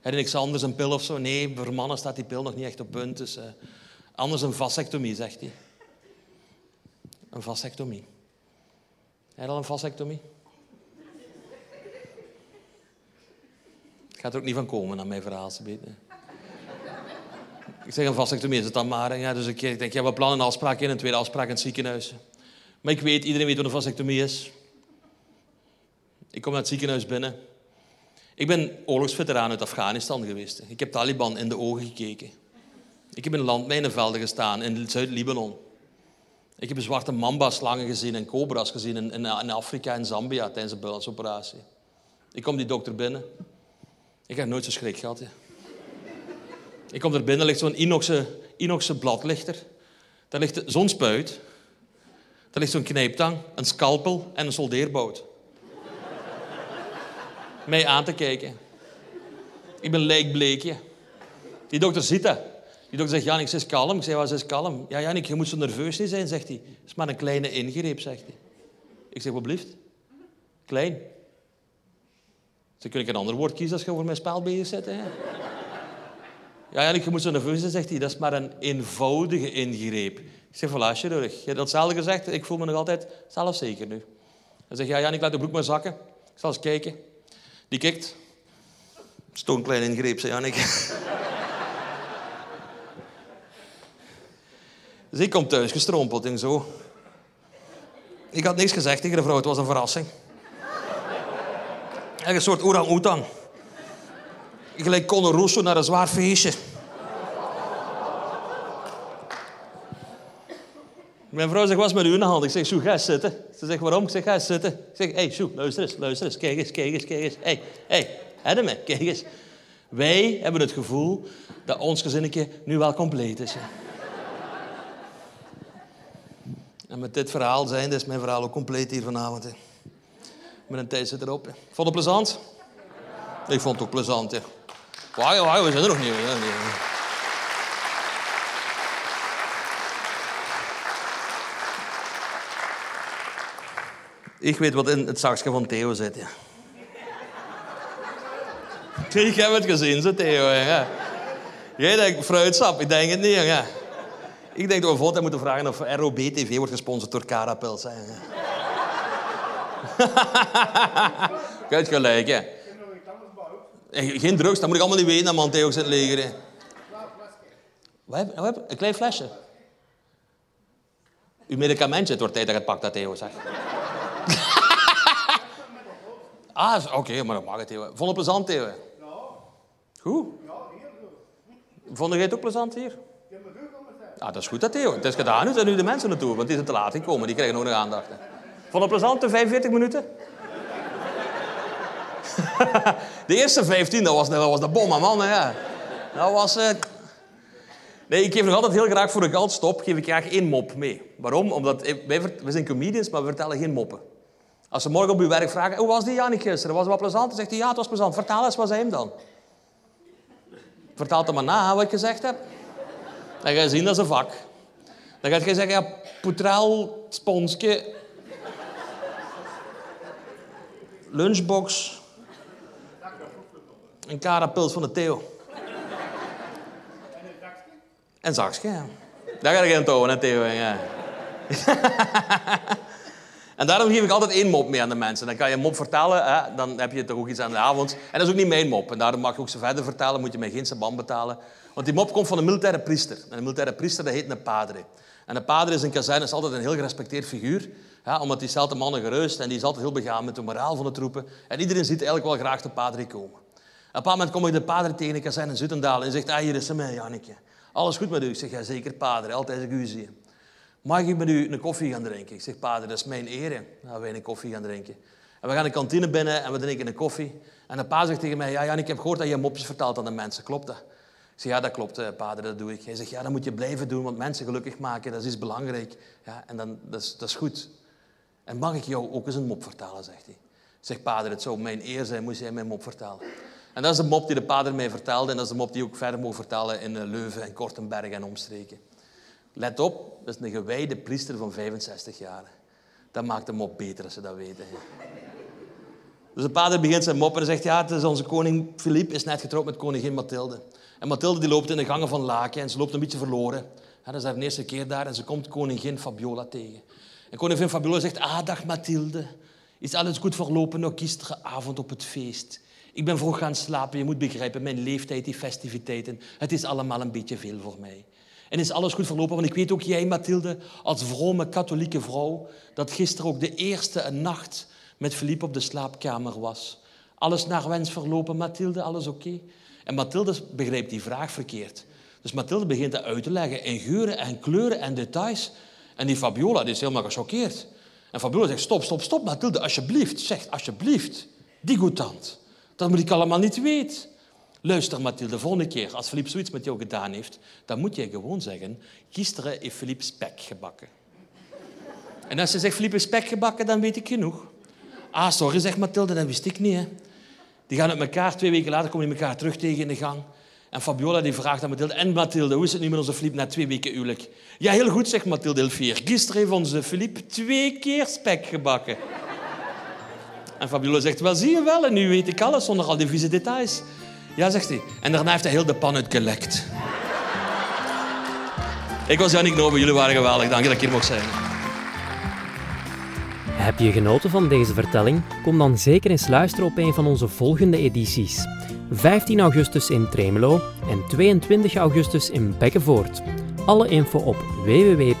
Heb je niks anders, een pil of zo? Nee, voor mannen staat die pil nog niet echt op punt. Dus, uh, anders een vasectomie, zegt hij. Een vasectomie. Heb je al een vasectomie? Het gaat er ook niet van komen, aan mijn verhaal. Ik zeg een vasectomie is het dan maar. Ja, dus ik denk, ja, we plannen een afspraak in, een tweede afspraak in het ziekenhuis. Maar ik weet, iedereen weet wat een vasectomie is. Ik kom naar het ziekenhuis binnen. Ik ben oorlogsveteraan uit Afghanistan geweest. Ik heb Taliban in de ogen gekeken. Ik heb in landmijnenvelden gestaan in Zuid-Libanon. Ik heb zwarte mamba-slangen gezien en cobra's gezien in, in, Afrika en Zambia tijdens de buitenlandse Ik kom die dokter binnen. Ik heb nooit zo schrik gehad. Ik kom er binnen, ligt zo'n inoxe, inoxe bladlichter. Daar ligt zo'n spuit. Daar ligt zo'n knijptang, een scalpel en een soldeerbout mij aan te kijken. Ik ben lijkbleekje. Die dokter ziet dat. Die dokter zegt, Janik, is kalm. Ik zeg, wat is kalm? Ja, Janik, je moet zo nerveus niet zijn, zegt hij. Het is maar een kleine ingreep, zegt hij. Ik zeg, wat? Klein. Ze kun ik een ander woord kiezen als je voor mijn spel bezig zit. Ja, Janik, je moet zo nerveus zijn, zegt hij. Dat is maar een eenvoudige ingreep. Ik zeg, voilà, chirurg. Je hebt datzelfde gezegd. Ik voel me nog altijd zelfzeker nu. Hij zegt, ja, Janik, laat de broek maar zakken. Ik zal eens kijken. Die kijkt. Stoon klein ingreep, zei Janik. dus ik kom thuis gestrompeld en zo. Ik had niks gezegd tegen de vrouw, het was een verrassing. Echt een soort orang-oetang. Gelijk Conor Russo naar een zwaar feestje. Mijn vrouw zegt, wat is met u in de hand? Ik zeg, Sjoe, ga zitten. Ze zegt, waarom? Ik zeg, ga zitten. Ik zeg, hé, hey, Sjoe, luister eens, luister eens. Kijk eens, kijk eens, kijk eens. Hé, hé, hey, me, kijk eens. Wij hebben het gevoel dat ons gezinnetje nu wel compleet is. En met dit verhaal zijn, is mijn verhaal ook compleet hier vanavond. Met een tijd zit erop. Vond het plezant? Ik vond het ook plezant. Hè. Wacht, we zijn er nog niet. Ik weet wat in het zakje van Theo zit. Ja. Ik heb het gezien, zo Theo. Ja. Jij denkt fruitsap, ik denk het niet. Ja. Ik denk dat we voortaan moeten vragen of ROB TV wordt gesponsord door Carapels. Kijk gelijk, hè. Geen drugs, dat moet ik allemaal niet weten, man. Theo zit leger. Hè. Wat heb, wat heb, een klein flesje. Uw medicamentje, het wordt tijd dat je het pakt, dat Theo zegt. ah, oké, maar dat mag het, Theo. Vond het plezant, Theo? Ja. Goed? Ja, heel goed. Vond jij het ook plezant hier? Ah, dat is goed, dat Theo. Het is gedaan, nu zijn nu de mensen naartoe, want die zijn te laat gekomen. Die krijgen nog nog aandacht. Hè. Vond het plezant, de 45 minuten? de eerste 15, dat was, dat was de bom, man. Hè. Dat was... Uh... Nee, ik geef nog altijd heel graag voor de geldstop geef ik graag één mop mee. Waarom? Omdat eh, wij, wij zijn comedians, maar we vertellen geen moppen. Als ze morgen op uw werk vragen, hoe was die Janik gisteren? Was het wat plezant? Dan zegt hij, ja, het was plezant. Vertel eens, wat zei hem dan? Vertel het maar na, wat ik gezegd heb. Dan ga je zien, dat is een vak. Dan ga je zeggen, ja, poetraal, sponsje, lunchbox, een karapils van de Theo. En zakje, ja. Daar ga je geen touwen, hè, Theo. Ja. En daarom geef ik altijd één mop mee aan de mensen. Dan kan je een mop vertellen, hè, dan heb je toch ook iets aan de avond. En dat is ook niet mijn mop. En daarom mag je ook ze verder vertellen, moet je mij geen sabam betalen. Want die mop komt van een militaire priester. En een militaire priester dat heet een padre. En een padre is in kazerne is altijd een heel gerespecteerd figuur. Ja, omdat die stelt de mannen gerust en die is altijd heel begaan met de moraal van de troepen. En iedereen ziet eigenlijk wel graag de padre komen. Op een moment kom ik de padre tegen de kazerne in Zutendaal en zegt, ah, hier is ze mij, Janneke. Alles goed met u? Ik zeg, ja, zeker padre, altijd als ik u zie. Mag ik met u een koffie gaan drinken? Ik zeg, pader, dat is mijn eer. Dat wij een koffie gaan drinken. En we gaan de kantine binnen en we drinken een koffie. En de pa zegt tegen mij, ja Jan, ik heb gehoord dat je mopjes vertelt aan de mensen. Klopt dat? Ik zeg, ja, dat klopt, eh, pader, dat doe ik. Hij zegt, ja, dat moet je blijven doen, want mensen gelukkig maken, dat is belangrijk. Ja, en dan, dat, is, dat is goed. En mag ik jou ook eens een mop vertellen, zegt hij. Ik zeg, pader, het zou mijn eer zijn, moest jij mijn mop vertellen. En dat is de mop die de pader mij vertelde. En dat is de mop die ik ook verder mogen vertellen in eh, Leuven en Kortenberg en omstreken. Let op, dat is een gewijde priester van 65 jaar. Dat maakt hem op beter als ze dat weten. Dus de pater begint zijn mop en zegt, ja, het is onze koning Filip is net getrouwd met koningin Mathilde. En Mathilde die loopt in de gangen van Laken en ze loopt een beetje verloren. dat is haar eerste keer daar en ze komt koningin Fabiola tegen. En koningin Fabiola zegt, ah, dag Mathilde. Is alles goed verlopen nog gisteravond op het feest? Ik ben vroeg gaan slapen, je moet begrijpen, mijn leeftijd, die festiviteiten. Het is allemaal een beetje veel voor mij. En is alles goed verlopen? Want ik weet ook, jij, Mathilde, als vrome katholieke vrouw, dat gisteren ook de eerste nacht met Philippe op de slaapkamer was. Alles naar wens verlopen, Mathilde, alles oké? En Mathilde begrijpt die vraag verkeerd. Dus Mathilde begint uit te leggen in geuren en kleuren en details. En die Fabiola die is helemaal gechoqueerd. En Fabiola zegt, stop, stop, stop, Mathilde, alsjeblieft. Zeg, alsjeblieft, die goedant. Dat moet ik allemaal niet weten. Luister Mathilde, volgende keer als Philippe zoiets met jou gedaan heeft, dan moet jij gewoon zeggen, gisteren heeft Philippe spek gebakken. En als je zegt Philippe spek gebakken, dan weet ik genoeg. Ah, sorry, zegt Mathilde, dat wist ik niet. Hè. Die gaan met elkaar, twee weken later komen die elkaar terug tegen in de gang. En Fabiola die vraagt aan Mathilde, en Mathilde, hoe is het nu met onze Filip na twee weken huwelijk? Ja, heel goed, zegt Mathilde Elvier. Gisteren heeft onze Filip twee keer spek gebakken. En Fabiola zegt, wel zie je wel, en nu weet ik alles zonder al die vieze details. Ja, zegt hij. En daarna heeft hij heel de pan uitgelekt. ik was Jannik Nobe, jullie waren geweldig. Dank dat ik hier mocht zijn. Heb je genoten van deze vertelling? Kom dan zeker eens luisteren op een van onze volgende edities. 15 augustus in Tremelo en 22 augustus in Bekkenvoort. Alle info op www.robtv.be.